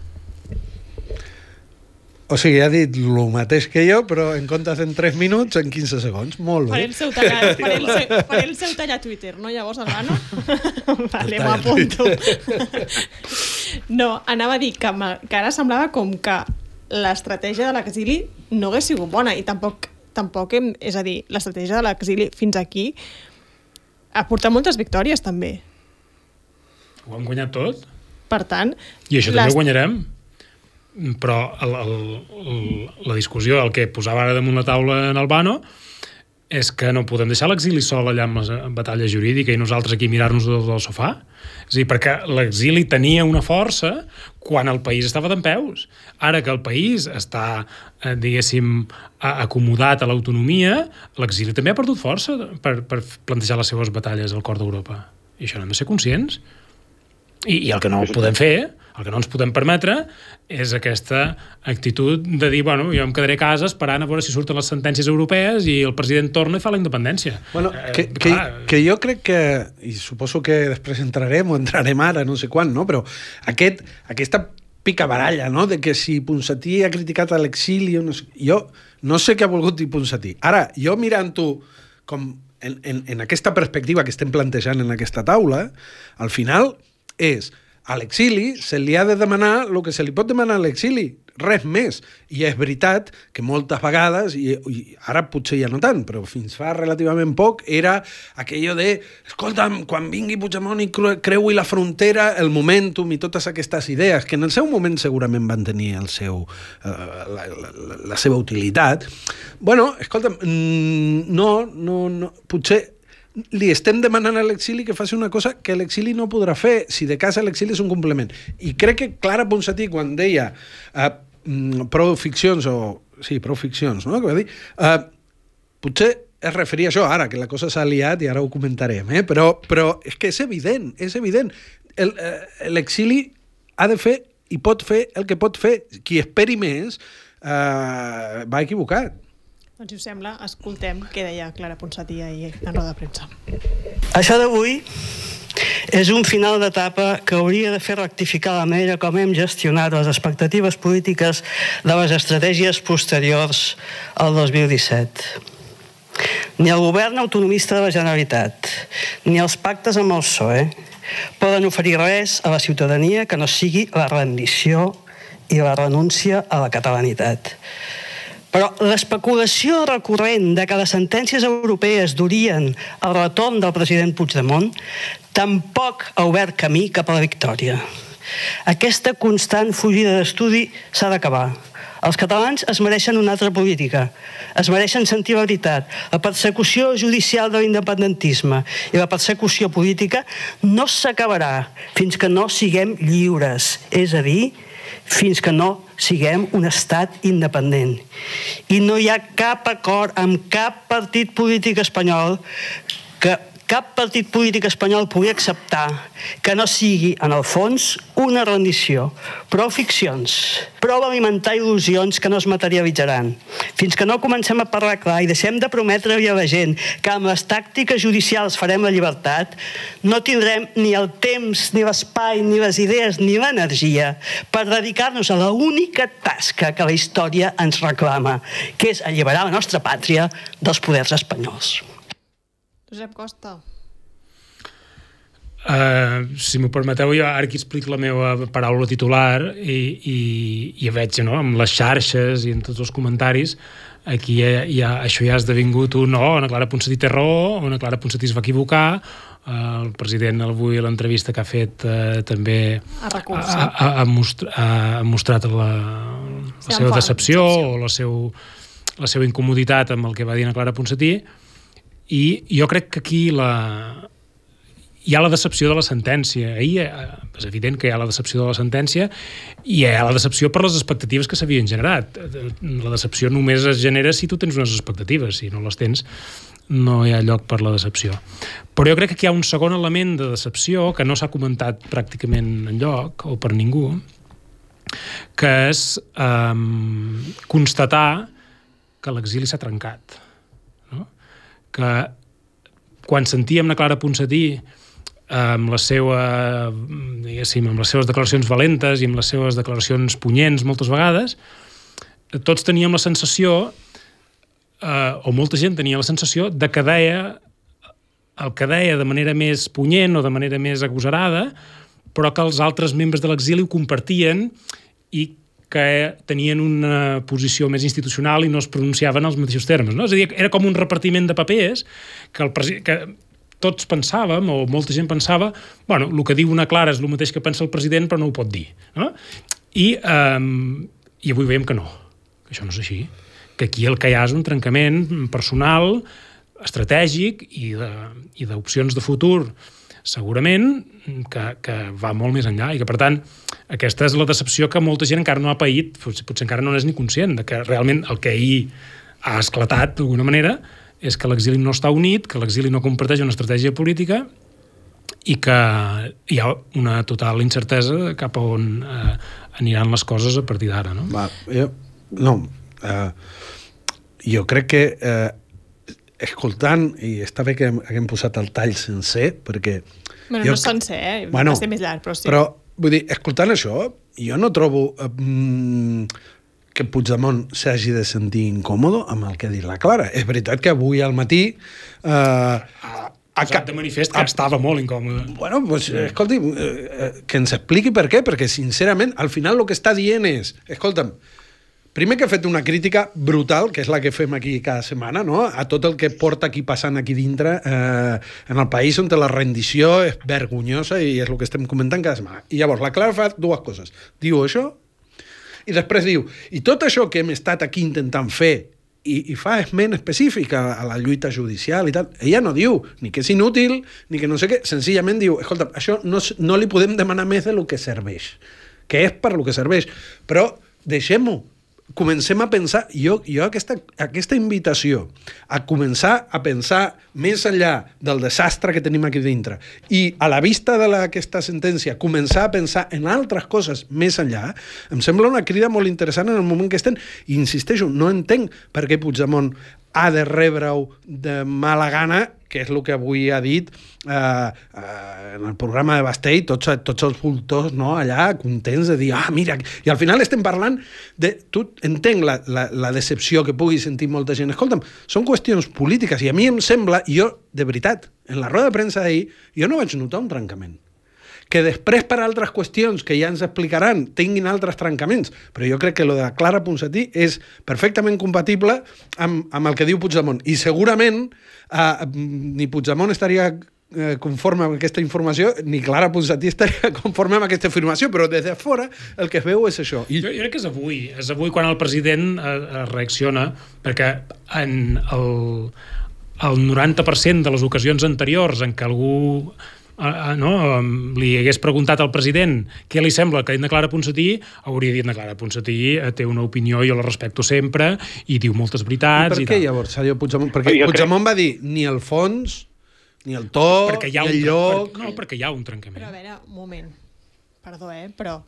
O sigui, ha dit el mateix que jo, però en comptes en 3 minuts, en 15 segons. Molt bé. Faré el seu tallar, faré el seu, faré el seu tallar a Twitter, no? Llavors, Albano? vale, m'ho apunto. no, anava a dir que, que ara semblava com que l'estratègia de l'exili no hagués sigut bona i tampoc, tampoc hem, és a dir, l'estratègia de l'exili fins aquí ha portat moltes victòries també. Ho hem guanyat tot. Per tant... I això també ho guanyarem. Però el, el, la discussió, el que posava ara damunt la taula en Albano, és que no podem deixar l'exili sol allà amb la batalla jurídica i nosaltres aquí mirar-nos del, del sofà. És dir, perquè l'exili tenia una força quan el país estava d'en peus. Ara que el país està, eh, diguéssim, acomodat a l'autonomia, l'exili també ha perdut força per, per plantejar les seves batalles al cor d'Europa. I això no hem de ser conscients. I, I el que no podem fer el que no ens podem permetre és aquesta actitud de dir, bueno, jo em quedaré a casa esperant a veure si surten les sentències europees i el president torna i fa la independència. Bueno, eh, que, que, que jo crec que, i suposo que després entrarem o entrarem ara, no sé quan, no? però aquest, aquesta picabaralla, no? de que si Ponsatí ha criticat l'exili, no sé, jo no sé què ha volgut dir Ponsatí. Ara, jo mirant-ho com en, en, en aquesta perspectiva que estem plantejant en aquesta taula, al final és a l'exili se li ha de demanar el que se li pot demanar a l'exili, res més. I és veritat que moltes vegades, i, i ara potser ja no tant, però fins fa relativament poc, era aquello de, escolta'm, quan vingui Puigdemont i creui la frontera, el momentum i totes aquestes idees, que en el seu moment segurament van tenir el seu, eh, la, la, la, la seva utilitat. Bueno, escolta'm, mm, no, no, no, potser li estem demanant a l'exili que faci una cosa que l'exili no podrà fer, si de casa l'exili és un complement. I crec que Clara Ponsatí, quan deia eh, mm, prou ficcions, o... Sí, prou ficcions, no? Que va dir? Uh, potser es referia a això ara, que la cosa s'ha liat i ara ho comentarem, eh? però, però és que és evident, és evident. Eh, l'exili ha de fer i pot fer el que pot fer. Qui esperi més eh, va equivocat. Doncs si us sembla, escoltem què deia Clara Ponsatí ahir en roda de premsa. Això d'avui és un final d'etapa que hauria de fer rectificar la manera com hem gestionat les expectatives polítiques de les estratègies posteriors al 2017. Ni el govern autonomista de la Generalitat, ni els pactes amb el PSOE poden oferir res a la ciutadania que no sigui la rendició i la renúncia a la catalanitat. Però l'especulació recurrent de que les sentències europees durien el retorn del president Puigdemont tampoc ha obert camí cap a la victòria. Aquesta constant fugida d'estudi s'ha d'acabar. Els catalans es mereixen una altra política. Es mereixen sentir la veritat. La persecució judicial de l'independentisme i la persecució política no s'acabarà fins que no siguem lliures. És a dir, fins que no siguem un estat independent. I no hi ha cap acord amb cap partit polític espanyol cap partit polític espanyol pugui acceptar que no sigui, en el fons, una rendició. Prou ficcions, prou alimentar il·lusions que no es materialitzaran. Fins que no comencem a parlar clar i deixem de prometre-li a la gent que amb les tàctiques judicials farem la llibertat, no tindrem ni el temps, ni l'espai, ni les idees, ni l'energia per dedicar-nos a la única tasca que la història ens reclama, que és alliberar la nostra pàtria dels poders espanyols. Josep Costa. Uh, si m'ho permeteu, jo ara aquí explico la meva paraula titular i, i, i ja veig no, amb les xarxes i en tots els comentaris aquí ja, ja, això ja ha esdevingut un no, Ana Clara Ponsatí té raó, Ana Clara Ponsatí es va equivocar, uh, el president avui a l'entrevista que ha fet uh, també ha, ha, ha, ha, mostra, ha mostrat la, la seva decepció o la, seu, la seva incomoditat amb el que va dir Ana Clara Ponsatí i jo crec que aquí la, hi ha la decepció de la sentència. Ahir eh, és evident que hi ha la decepció de la sentència i hi ha la decepció per les expectatives que s'havien generat. La decepció només es genera si tu tens unes expectatives. Si no les tens, no hi ha lloc per la decepció. Però jo crec que hi ha un segon element de decepció que no s'ha comentat pràcticament en lloc o per ningú, que és um, constatar que l'exili s'ha trencat que quan sentíem la Clara Ponsatí amb, la seva, amb les seves declaracions valentes i amb les seves declaracions punyents moltes vegades, tots teníem la sensació, eh, o molta gent tenia la sensació, de que deia el que deia de manera més punyent o de manera més agosarada, però que els altres membres de l'exili ho compartien i que tenien una posició més institucional i no es pronunciaven els mateixos termes. No? És a dir, era com un repartiment de papers que, el que tots pensàvem, o molta gent pensava, bueno, el que diu una Clara és el mateix que pensa el president, però no ho pot dir. No? I, um, I avui veiem que no, que això no és així, que aquí el que hi ha és un trencament personal, estratègic i d'opcions de, i de futur segurament que, que va molt més enllà i que, per tant, aquesta és la decepció que molta gent encara no ha paït, potser, potser encara no n'és ni conscient, de que realment el que ahir ha esclatat d'alguna manera és que l'exili no està unit, que l'exili no comparteix una estratègia política i que hi ha una total incertesa cap a on eh, aniran les coses a partir d'ara, no? Va, jo, no, eh, jo crec que eh, escoltant, i està bé que haguem posat el tall sencer, perquè... Bueno, jo, no sencer, eh? Bueno, Va ser més llarg, però sí. Però, vull dir, escoltant això, jo no trobo mm, que Puigdemont s'hagi de sentir incòmode amb el que ha dit la Clara. És veritat que avui al matí... Eh, ha posat de manifest que a, estava molt incòmode. Bueno, pues, escolti, eh, eh, que ens expliqui per què, perquè sincerament, al final el que està dient és, escolta'm, Primer que ha fet una crítica brutal, que és la que fem aquí cada setmana, no? a tot el que porta aquí passant aquí dintre eh, en el país on la rendició és vergonyosa i és el que estem comentant cada setmana. I llavors la Clara fa dues coses. Diu això i després diu i tot això que hem estat aquí intentant fer i, i fa esment específic a, a la lluita judicial i tal. Ella no diu ni que és inútil, ni que no sé què, senzillament diu, escolta, això no, no li podem demanar més de lo que serveix, que és per lo que serveix. Però deixem-ho comencem a pensar, jo, jo aquesta, aquesta invitació a començar a pensar més enllà del desastre que tenim aquí dintre i a la vista d'aquesta sentència començar a pensar en altres coses més enllà, em sembla una crida molt interessant en el moment que estem. I insisteixo, no entenc per què Puigdemont ha de rebre-ho de mala gana que és el que avui ha dit eh, eh, en el programa de Bastell, tots, tots els voltors no, allà contents de dir, ah, mira, i al final estem parlant de... Tu entenc la, la, la decepció que pugui sentir molta gent. Escolta'm, són qüestions polítiques i a mi em sembla, jo, de veritat, en la roda de premsa d'ahir, jo no vaig notar un trencament que després per altres qüestions que ja ens explicaran tinguin altres trencaments, però jo crec que lo de Clara Ponsatí és perfectament compatible amb, amb el que diu Puigdemont. I segurament eh, ni Puigdemont estaria eh, conforme amb aquesta informació, ni Clara Ponsatí estaria conforme amb aquesta afirmació, però des de fora el que es veu és això. I... Jo, jo crec que és avui, és avui quan el president eh, reacciona, perquè en el, el 90% de les ocasions anteriors en què algú uh, no, li hagués preguntat al president què li sembla que de Clara Ponsatí, hauria dit Clara Ponsatí eh, té una opinió, jo la respecto sempre, i diu moltes veritats. I per què i llavors, Sergio Puigdemont? Perquè jo Puigdemont crec... va dir ni el fons, ni el to, perquè hi ha ni el un, lloc... Per, no, perquè hi ha un trencament. Però a veure, un moment, perdó, eh, però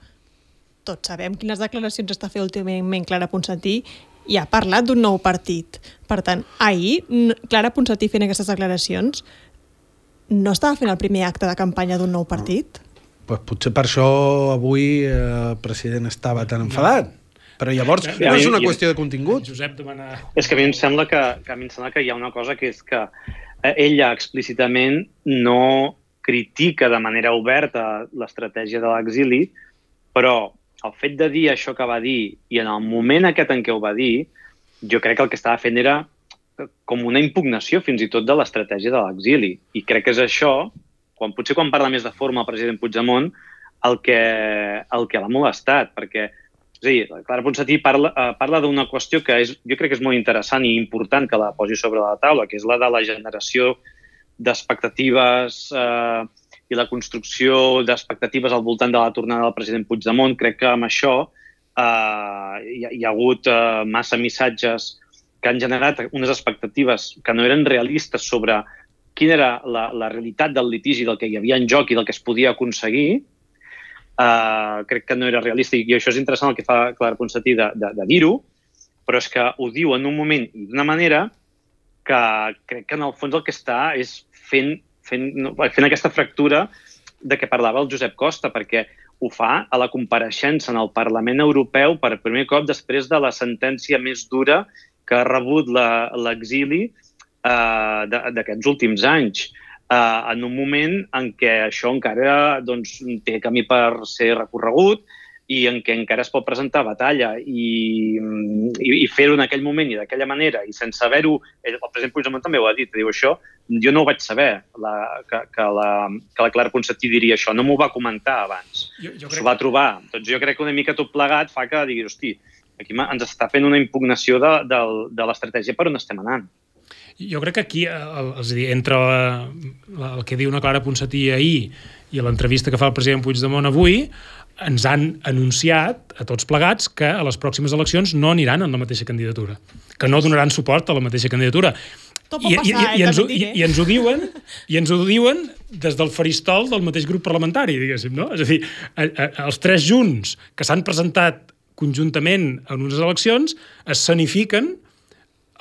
tots sabem quines declaracions està fent últimament Clara Ponsatí i ha parlat d'un nou partit. Per tant, ahir, Clara Ponsatí fent aquestes declaracions no estava fent el primer acte de campanya d'un nou partit? Pues potser per això avui eh, el president estava tan enfadat. Però llavors ja, no és una qüestió de contingut. Josep demana... És que a mi em sembla que, que, a mi em sembla que hi ha una cosa que és que eh, ella explícitament no critica de manera oberta l'estratègia de l'exili, però el fet de dir això que va dir i en el moment aquest en què ho va dir, jo crec que el que estava fent era com una impugnació fins i tot de l'estratègia de l'exili. I crec que és això, quan potser quan parla més de forma el president Puigdemont, el que, el que l'ha molestat, perquè és a dir, la Clara Ponsatí parla, uh, parla d'una qüestió que és, jo crec que és molt interessant i important que la posi sobre la taula, que és la de la generació d'expectatives eh, i la construcció d'expectatives al voltant de la tornada del president Puigdemont. Crec que amb això eh, hi, ha, hi ha hagut eh, massa missatges que han generat unes expectatives que no eren realistes sobre quina era la, la realitat del litigi, del que hi havia en joc i del que es podia aconseguir, uh, crec que no era realista. I això és interessant el que fa Clara Ponsatí de, de, de dir-ho, però és que ho diu en un moment i d'una manera que crec que en el fons el que està és fent, fent, fent aquesta fractura de què parlava el Josep Costa, perquè ho fa a la compareixença en el Parlament Europeu per primer cop després de la sentència més dura que ha rebut l'exili eh, d'aquests últims anys, eh, en un moment en què això encara doncs, té camí per ser recorregut i en què encara es pot presentar batalla i, i, i fer-ho en aquell moment i d'aquella manera i sense haver-ho... El president Puigdemont també ho ha dit, diu això, jo no ho vaig saber, la, que, que, la, que la Clara Ponsatí diria això, no m'ho va comentar abans, s'ho va trobar. Doncs jo crec que una mica tot plegat fa que digui, hosti, Aquí ens està fent una impugnació de, de, de l'estratègia per on estem anant. Jo crec que aquí, el, és a dir, entre la, la, el que diu una Clara Ponsatí ahir i l'entrevista que fa el president Puigdemont avui, ens han anunciat a tots plegats que a les pròximes eleccions no aniran en la mateixa candidatura, que no donaran suport a la mateixa candidatura. I, passar, i, i, i, ens ho, i, i ens ho diuen i ens ho diuen des del faristol del mateix grup parlamentari, diguéssim, no? És a dir, a, a, els tres junts que s'han presentat conjuntament en unes eleccions escenifiquen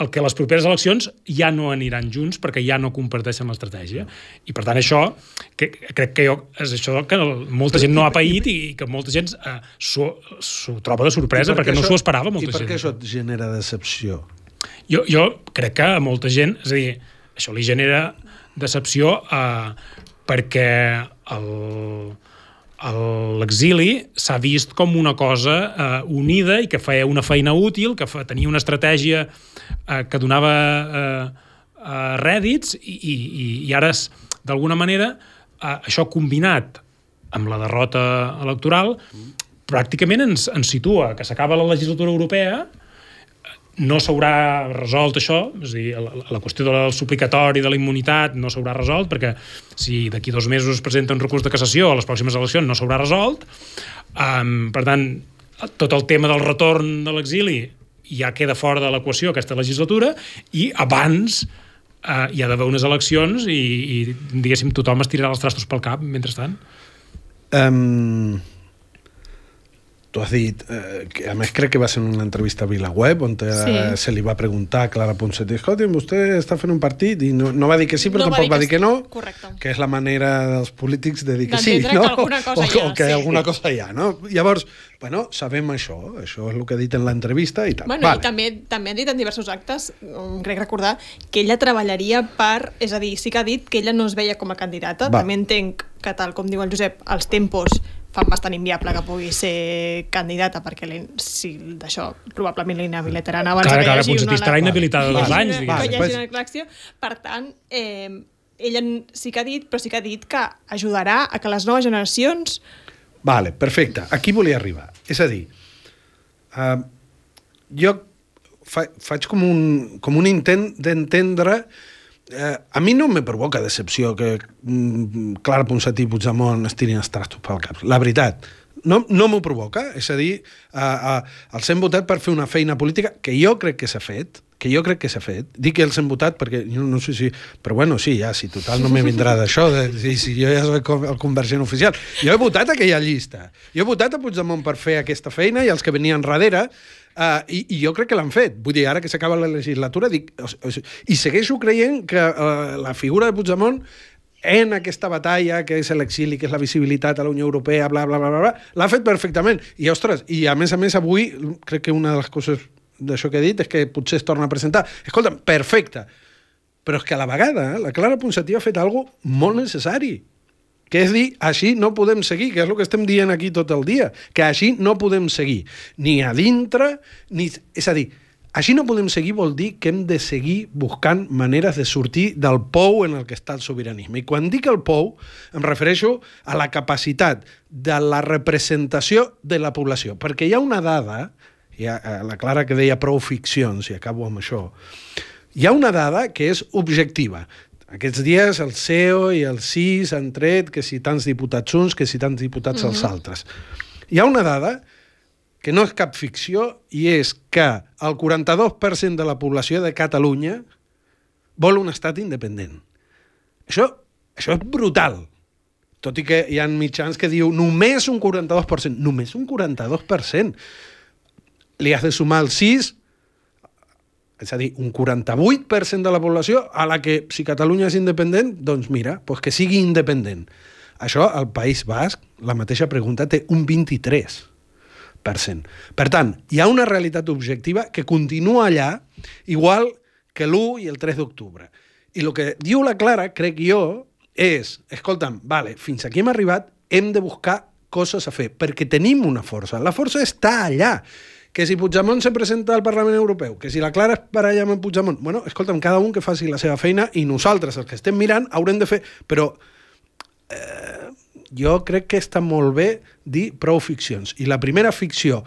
el que les properes eleccions ja no aniran junts perquè ja no comparteixen l'estratègia. I per tant això, que, crec que jo, és això que molta gent no ha paït i que molta gent eh, s'ho troba de sorpresa per perquè això, no s'ho esperava molta gent. I per què això et genera decepció? Jo, jo crec que a molta gent, és a dir, això li genera decepció eh, perquè el, l'exili s'ha vist com una cosa eh, unida i que feia una feina útil, que fa, tenia una estratègia eh, que donava eh, eh, rèdits i, i, i ara, d'alguna manera, eh, això combinat amb la derrota electoral, pràcticament ens, ens situa que s'acaba la legislatura europea no s'haurà resolt això, és a dir, la, la qüestió del suplicatori, de la immunitat, no s'haurà resolt, perquè si d'aquí dos mesos es presenta un recurs de cassació a les pròximes eleccions no s'haurà resolt. Um, per tant, tot el tema del retorn de l'exili ja queda fora de l'equació aquesta legislatura i abans eh, hi ha d'haver unes eleccions i, i diguéssim tothom es tirarà els trastos pel cap mentrestant. Um, tu has dit, eh, que a més crec que va ser una entrevista a VilaWeb on eh, Sí. se li va preguntar a Clara Ponsatí, escolti'm, vostè està fent un partit i no, no va dir que sí, però No va tampoc dir va que dir que no, Correcte. que és la manera dels polítics de dir que sí, no? que alguna cosa o, hi ha, o que sí. alguna cosa hi ha, no? Llavors, bueno, sabem això, això és el que ha dit en l'entrevista i tal. Bueno, vale. i també, també han dit en diversos actes, um, crec recordar, que ella treballaria per... És a dir, sí que ha dit que ella no es veia com a candidata. Va. També entenc que, tal com diu el Josep, els tempos fan bastant inviable que pugui ser candidata, perquè l'in- si d'això probablement l'inhabilitarà abans Clara, que hi Clara hagi Ponsatí una- estarà inhabilitada que hi dos hagi anys, una- diguéssim. Que hi hagi Vale, una elecció. Per tant, eh, ella sí que ha dit, però sí que ha dit que ajudarà a que les noves generacions Vale, perfecte. Aquí volia arribar. És a dir, uh, jo fa, faig com un, com un intent d'entendre eh, a mi no me provoca decepció que mm, Clara Ponsatí i Puigdemont es tirin els trastos pel cap. La veritat, no, no m'ho provoca. És a dir, eh, eh, els hem votat per fer una feina política que jo crec que s'ha fet, que jo crec que s'ha fet. Dic que els hem votat perquè jo no sé si... Però bueno, sí, ja, si total no me vindrà d'això, si, si jo ja soc el convergent oficial. Jo he votat aquella llista. Jo he votat a Puigdemont per fer aquesta feina i els que venien darrere Uh, i, I jo crec que l'han fet. Vull dir, ara que s'acaba la legislatura, dic, o, o, i segueixo creient que uh, la figura de Puigdemont en aquesta batalla que és l'exili, que és la visibilitat a la Unió Europea, bla, bla, bla, bla, bla l'ha fet perfectament. I, ostres, i a més a més avui crec que una de les coses d'això que he dit és que potser es torna a presentar. Escolta, perfecte, però és que a la vegada eh, la Clara Ponsatí ha fet algo molt necessari, que és dir, així no podem seguir, que és el que estem dient aquí tot el dia, que així no podem seguir, ni a dintre, ni... És a dir, així no podem seguir vol dir que hem de seguir buscant maneres de sortir del pou en el que està el sobiranisme. I quan dic el pou, em refereixo a la capacitat de la representació de la població, perquè hi ha una dada, hi ha, eh, la Clara que deia prou ficcions, i acabo amb això, hi ha una dada que és objectiva. Aquests dies el CEO i el CIS han tret que si tants diputats uns, que si tants diputats els altres. Hi ha una dada que no és cap ficció i és que el 42% de la població de Catalunya vol un estat independent. Això, això és brutal. Tot i que hi ha mitjans que diu només un 42%. Només un 42%. Li has de sumar el 6 és a dir, un 48% de la població a la que, si Catalunya és independent, doncs mira, doncs que sigui independent. Això, al País Basc, la mateixa pregunta té un 23%. Per tant, hi ha una realitat objectiva que continua allà, igual que l'1 i el 3 d'octubre. I el que diu la Clara, crec jo, és, escolta'm, vale, fins aquí hem arribat, hem de buscar coses a fer, perquè tenim una força. La força està allà que si Puigdemont se presenta al Parlament Europeu, que si la Clara es baralla amb Puigdemont... Bueno, escolta'm, cada un que faci la seva feina i nosaltres, els que estem mirant, haurem de fer... Però eh, jo crec que està molt bé dir prou ficcions. I la primera ficció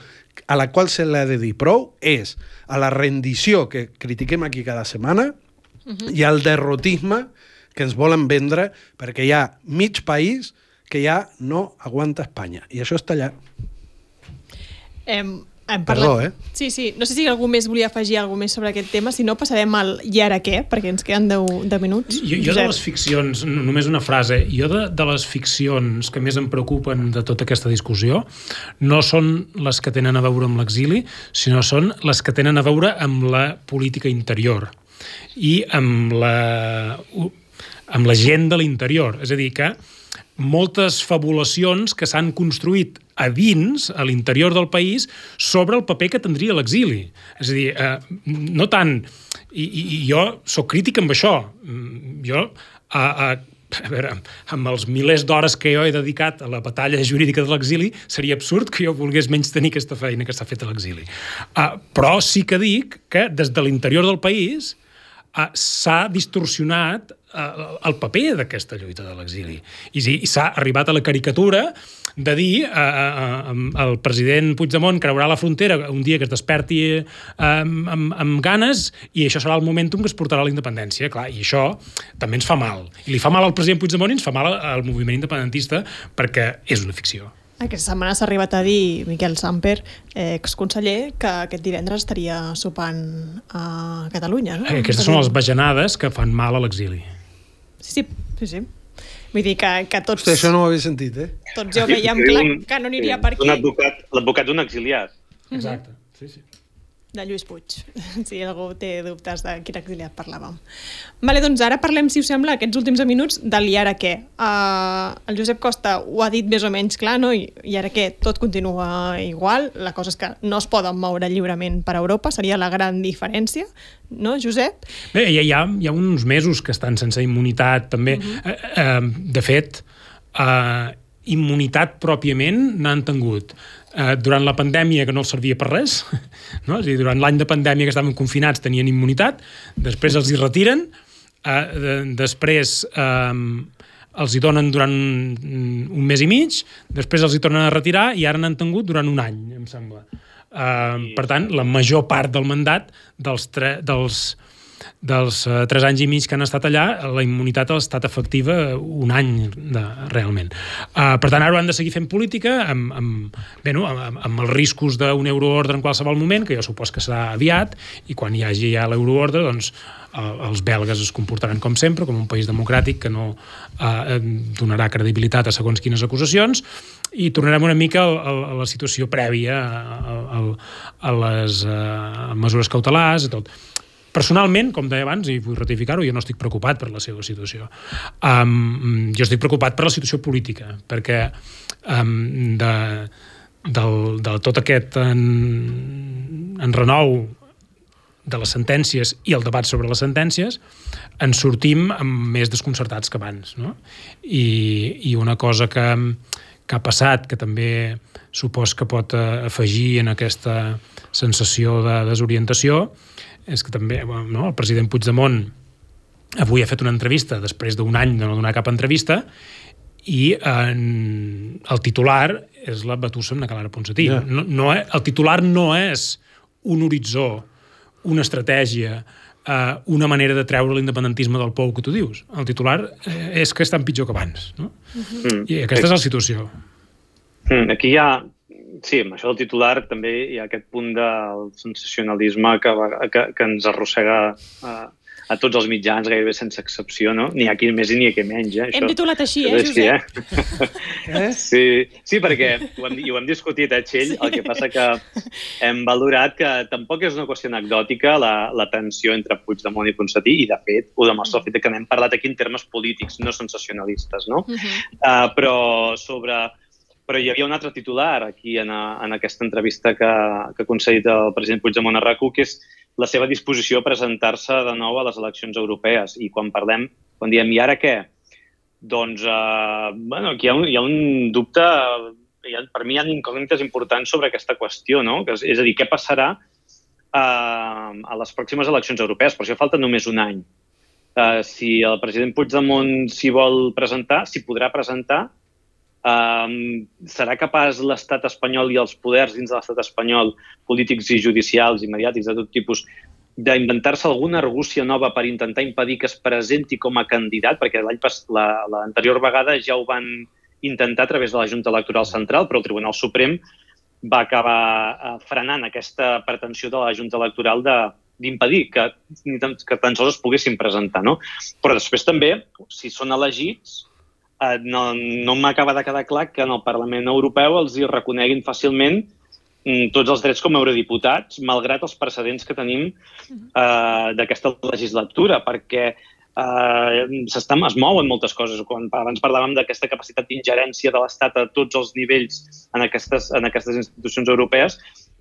a la qual se l'ha de dir prou és a la rendició que critiquem aquí cada setmana uh -huh. i al derrotisme que ens volen vendre perquè hi ha mig país que ja no aguanta Espanya. I això està allà. Hem, hem Perdó, parlat... eh? Sí, sí. No sé si algú més volia afegir alguna més sobre aquest tema, si no passarem al i ara què, perquè ens queden 10, 10 minuts. Jo, jo de les ficcions, només una frase, jo de, de les ficcions que més em preocupen de tota aquesta discussió no són les que tenen a veure amb l'exili, sinó són les que tenen a veure amb la política interior i amb la, amb la gent de l'interior. És a dir, que moltes fabulacions que s'han construït a dins, a l'interior del país, sobre el paper que tindria l'exili. És a dir, eh, no tant... I, i, I jo sóc crític amb això. Mm, Jo, a, a, a veure, amb els milers d'hores que jo he dedicat a la batalla jurídica de l'exili, seria absurd que jo volgués menys tenir aquesta feina que s'ha fet a l'exili. Uh, però sí que dic que des de l'interior del país uh, s'ha distorsionat uh, el paper d'aquesta lluita de l'exili. I, i s'ha arribat a la caricatura de dir uh, uh, el president Puigdemont creuarà la frontera un dia que es desperti uh, amb, amb, amb ganes i això serà el momentum que es portarà a la independència. Clar, I això també ens fa mal. I li fa mal al president Puigdemont i ens fa mal al moviment independentista perquè és una ficció. Aquesta setmana s'ha arribat a dir Miquel Samper, eh, exconseller, que aquest divendres estaria sopant a Catalunya. No? Eh, Aquestes són les bajanades que fan mal a l'exili. Sí, sí, sí, sí. Vull dir que, que tots, Hosti, això no ho havia sentit, eh? tots jo veiem clar que no aniria per Un aquí. advocat, l'advocat d'un exiliat. Exacte. Sí, sí. De Lluís Puig, si algú té dubtes de quin exiliat parlàvem. Vale, doncs ara parlem, si us sembla, aquests últims minuts del i ara què. Uh, el Josep Costa ho ha dit més o menys clar, no? I, I ara què? Tot continua igual. La cosa és que no es poden moure lliurement per Europa, seria la gran diferència, no, Josep? Bé, ha, hi ha, hi ha uns mesos que estan sense immunitat, també. Uh -huh. eh, eh, de fet, eh, immunitat pròpiament n'han tingut. Eh, durant la pandèmia, que no els servia per res, no? és a dir, durant l'any de pandèmia que estaven confinats tenien immunitat, després els hi retiren, eh, de, després eh, els hi donen durant un, mes i mig, després els hi tornen a retirar i ara n'han tingut durant un any, em sembla. Uh, per tant, la major part del mandat dels, tre, dels, dels uh, tres anys i mig que han estat allà, la immunitat ha estat efectiva un any de, realment. Uh, per tant, ara han de seguir fent política amb, amb, bé, no, amb, amb els riscos d'un euroordre en qualsevol moment, que jo supos que serà aviat, i quan hi hagi ja l'euroordre, doncs eh, els belgues es comportaran com sempre, com un país democràtic que no eh, donarà credibilitat a segons quines acusacions, i tornarem una mica a, a, a la situació prèvia a, a, a les uh, mesures cautelars i tot. Personalment, com deia abans, i vull ratificar-ho, jo no estic preocupat per la seva situació. Um, jo estic preocupat per la situació política, perquè um, de, del, de tot aquest en, en renou de les sentències i el debat sobre les sentències, en sortim amb més desconcertats que abans. No? I, I una cosa que, que ha passat, que també supos que pot eh, afegir en aquesta sensació de desorientació, és que també no, el president Puigdemont avui ha fet una entrevista després d'un any de no donar cap entrevista i en, el titular és la batussa amb la Clara Ponsatí. Ja. No, no, és- el titular no és un horitzó, una estratègia, eh, una manera de treure l'independentisme del pou que tu dius. El titular eh, és que estan pitjor que abans. No? Mm. I aquesta és la situació. Mm, Aquí hi ha, sí, amb això del titular també hi ha aquest punt del sensacionalisme que, que, que ens arrossega a, a tots els mitjans, gairebé sense excepció, no? Ni aquí més i ni aquí menys, eh? Hem titulat així, eh, és així, Josep? eh? Sí, sí, perquè ho hem, i ho hem discutit, eh, Txell? El que passa que hem valorat que tampoc és una qüestió anecdòtica la, la tensió entre Puigdemont i Ponsatí, i de fet ho demostra el fet que n'hem parlat aquí en termes polítics, no sensacionalistes, no? Uh -huh. Uh, però sobre però hi havia un altre titular aquí en, a, en aquesta entrevista que, que ha concedit el president Puigdemont a rac que és la seva disposició a presentar-se de nou a les eleccions europees. I quan parlem, quan diem, i ara què? Doncs, uh, bueno, aquí hi ha un, hi ha un dubte, hi ha, per mi hi ha incògnites importants sobre aquesta qüestió, no? Que és, és a dir, què passarà uh, a les pròximes eleccions europees? Per això falta només un any. Uh, si el president Puigdemont s'hi vol presentar, s'hi podrà presentar, Um, serà capaç l'estat espanyol i els poders dins de l'estat espanyol, polítics i judicials i mediàtics de tot tipus, d'inventar-se alguna argúcia nova per intentar impedir que es presenti com a candidat, perquè l'any l'anterior vegada ja ho van intentar a través de la Junta Electoral Central, però el Tribunal Suprem va acabar eh, frenant aquesta pretensió de la Junta Electoral de d'impedir que, que tan sols es poguessin presentar. No? Però després també, si són elegits, no, no m'acaba de quedar clar que en el Parlament Europeu els hi reconeguin fàcilment mm, tots els drets com a eurodiputats, malgrat els precedents que tenim eh, d'aquesta legislatura, perquè eh, s'estan, es mouen moltes coses. Quan abans parlàvem d'aquesta capacitat d'ingerència de l'Estat a tots els nivells en aquestes, en aquestes institucions europees,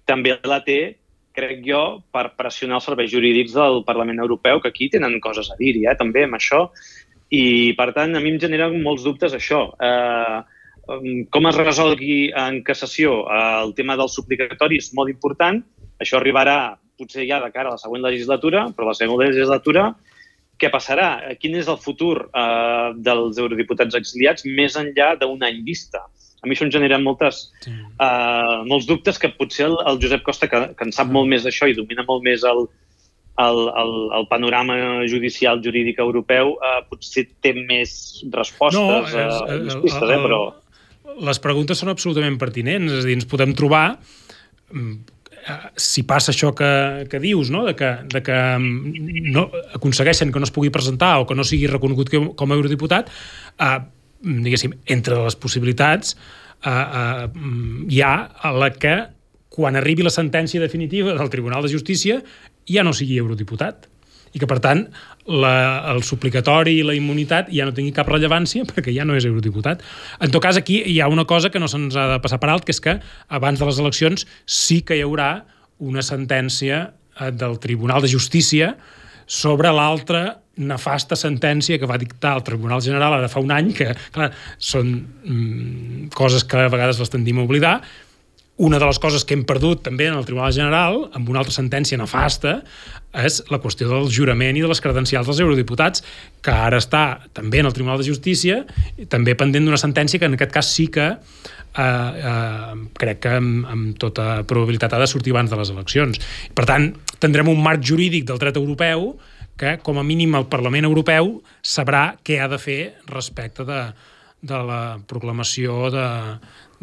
també la té, crec jo, per pressionar els serveis jurídics del Parlament Europeu, que aquí tenen coses a dir-hi, eh, també, amb això. I, per tant, a mi em genera molts dubtes això. Eh, com es resolgui en cassació eh, el tema del suplicatori és molt important. Això arribarà potser ja de cara a la següent legislatura, però la següent legislatura què passarà? Quin és el futur eh, dels eurodiputats exiliats més enllà d'un any vista? A mi això em genera moltes, Sí. eh, molts dubtes que potser el, el Josep Costa, que, que en sap molt més d'això i domina molt més el, el, el, el panorama judicial jurídic europeu, eh, potser té més respostes No, és- eh, més pistes, eh, el- però... les preguntes són absolutament pertinents, és a dir, ens podem trobar mm, eh, si passa això que, que dius, no? de que, de que mm, no, aconsegueixen que no es pugui presentar o que no sigui reconegut com, com a eurodiputat, eh, diguéssim, entre les possibilitats eh, eh, hi ha la que quan arribi la sentència definitiva del Tribunal de Justícia ja no sigui eurodiputat i que, per tant, la, el suplicatori i la immunitat ja no tingui cap rellevància perquè ja no és eurodiputat. En tot cas, aquí hi ha una cosa que no se'ns ha de passar per alt, que és que abans de les eleccions sí que hi haurà una sentència eh, del Tribunal de Justícia sobre l'altra nefasta sentència que va dictar el Tribunal General ara fa un any, que, clar, són mm, coses que a vegades les tendim a oblidar, una de les coses que hem perdut també en el Tribunal General, amb una altra sentència nefasta, és la qüestió del jurament i de les credencials dels eurodiputats, que ara està també en el Tribunal de Justícia, també pendent d'una sentència que en aquest cas sí que eh, eh, crec que amb, amb tota probabilitat ha de sortir abans de les eleccions. Per tant, tindrem un marc jurídic del dret europeu que, com a mínim, el Parlament Europeu sabrà què ha de fer respecte de, de la proclamació de,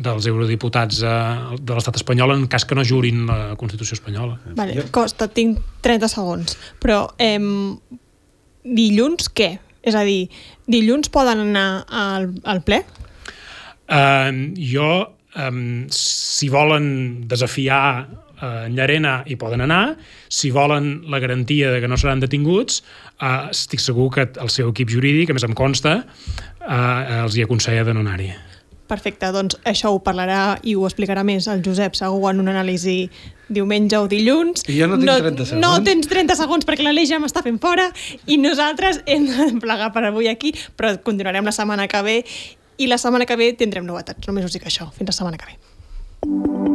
dels eurodiputats eh, de l'estat espanyol en cas que no jurin la Constitució espanyola. Vale, Costa, tinc 30 segons. Però eh, dilluns què? És a dir, dilluns poden anar al, al ple? Uh, jo, um, si volen desafiar en Llarena hi poden anar, si volen la garantia de que no seran detinguts, uh, estic segur que el seu equip jurídic, a més em consta, uh, els hi aconsella de no anar-hi. Perfecte, doncs això ho parlarà i ho explicarà més el Josep segur en una anàlisi diumenge o dilluns. I jo no tinc no, 30 segons. No tens 30 segons perquè la ja m'està fent fora i nosaltres hem de plegar per avui aquí, però continuarem la setmana que ve i la setmana que ve tindrem novetats. Només us dic això. Fins la setmana que ve.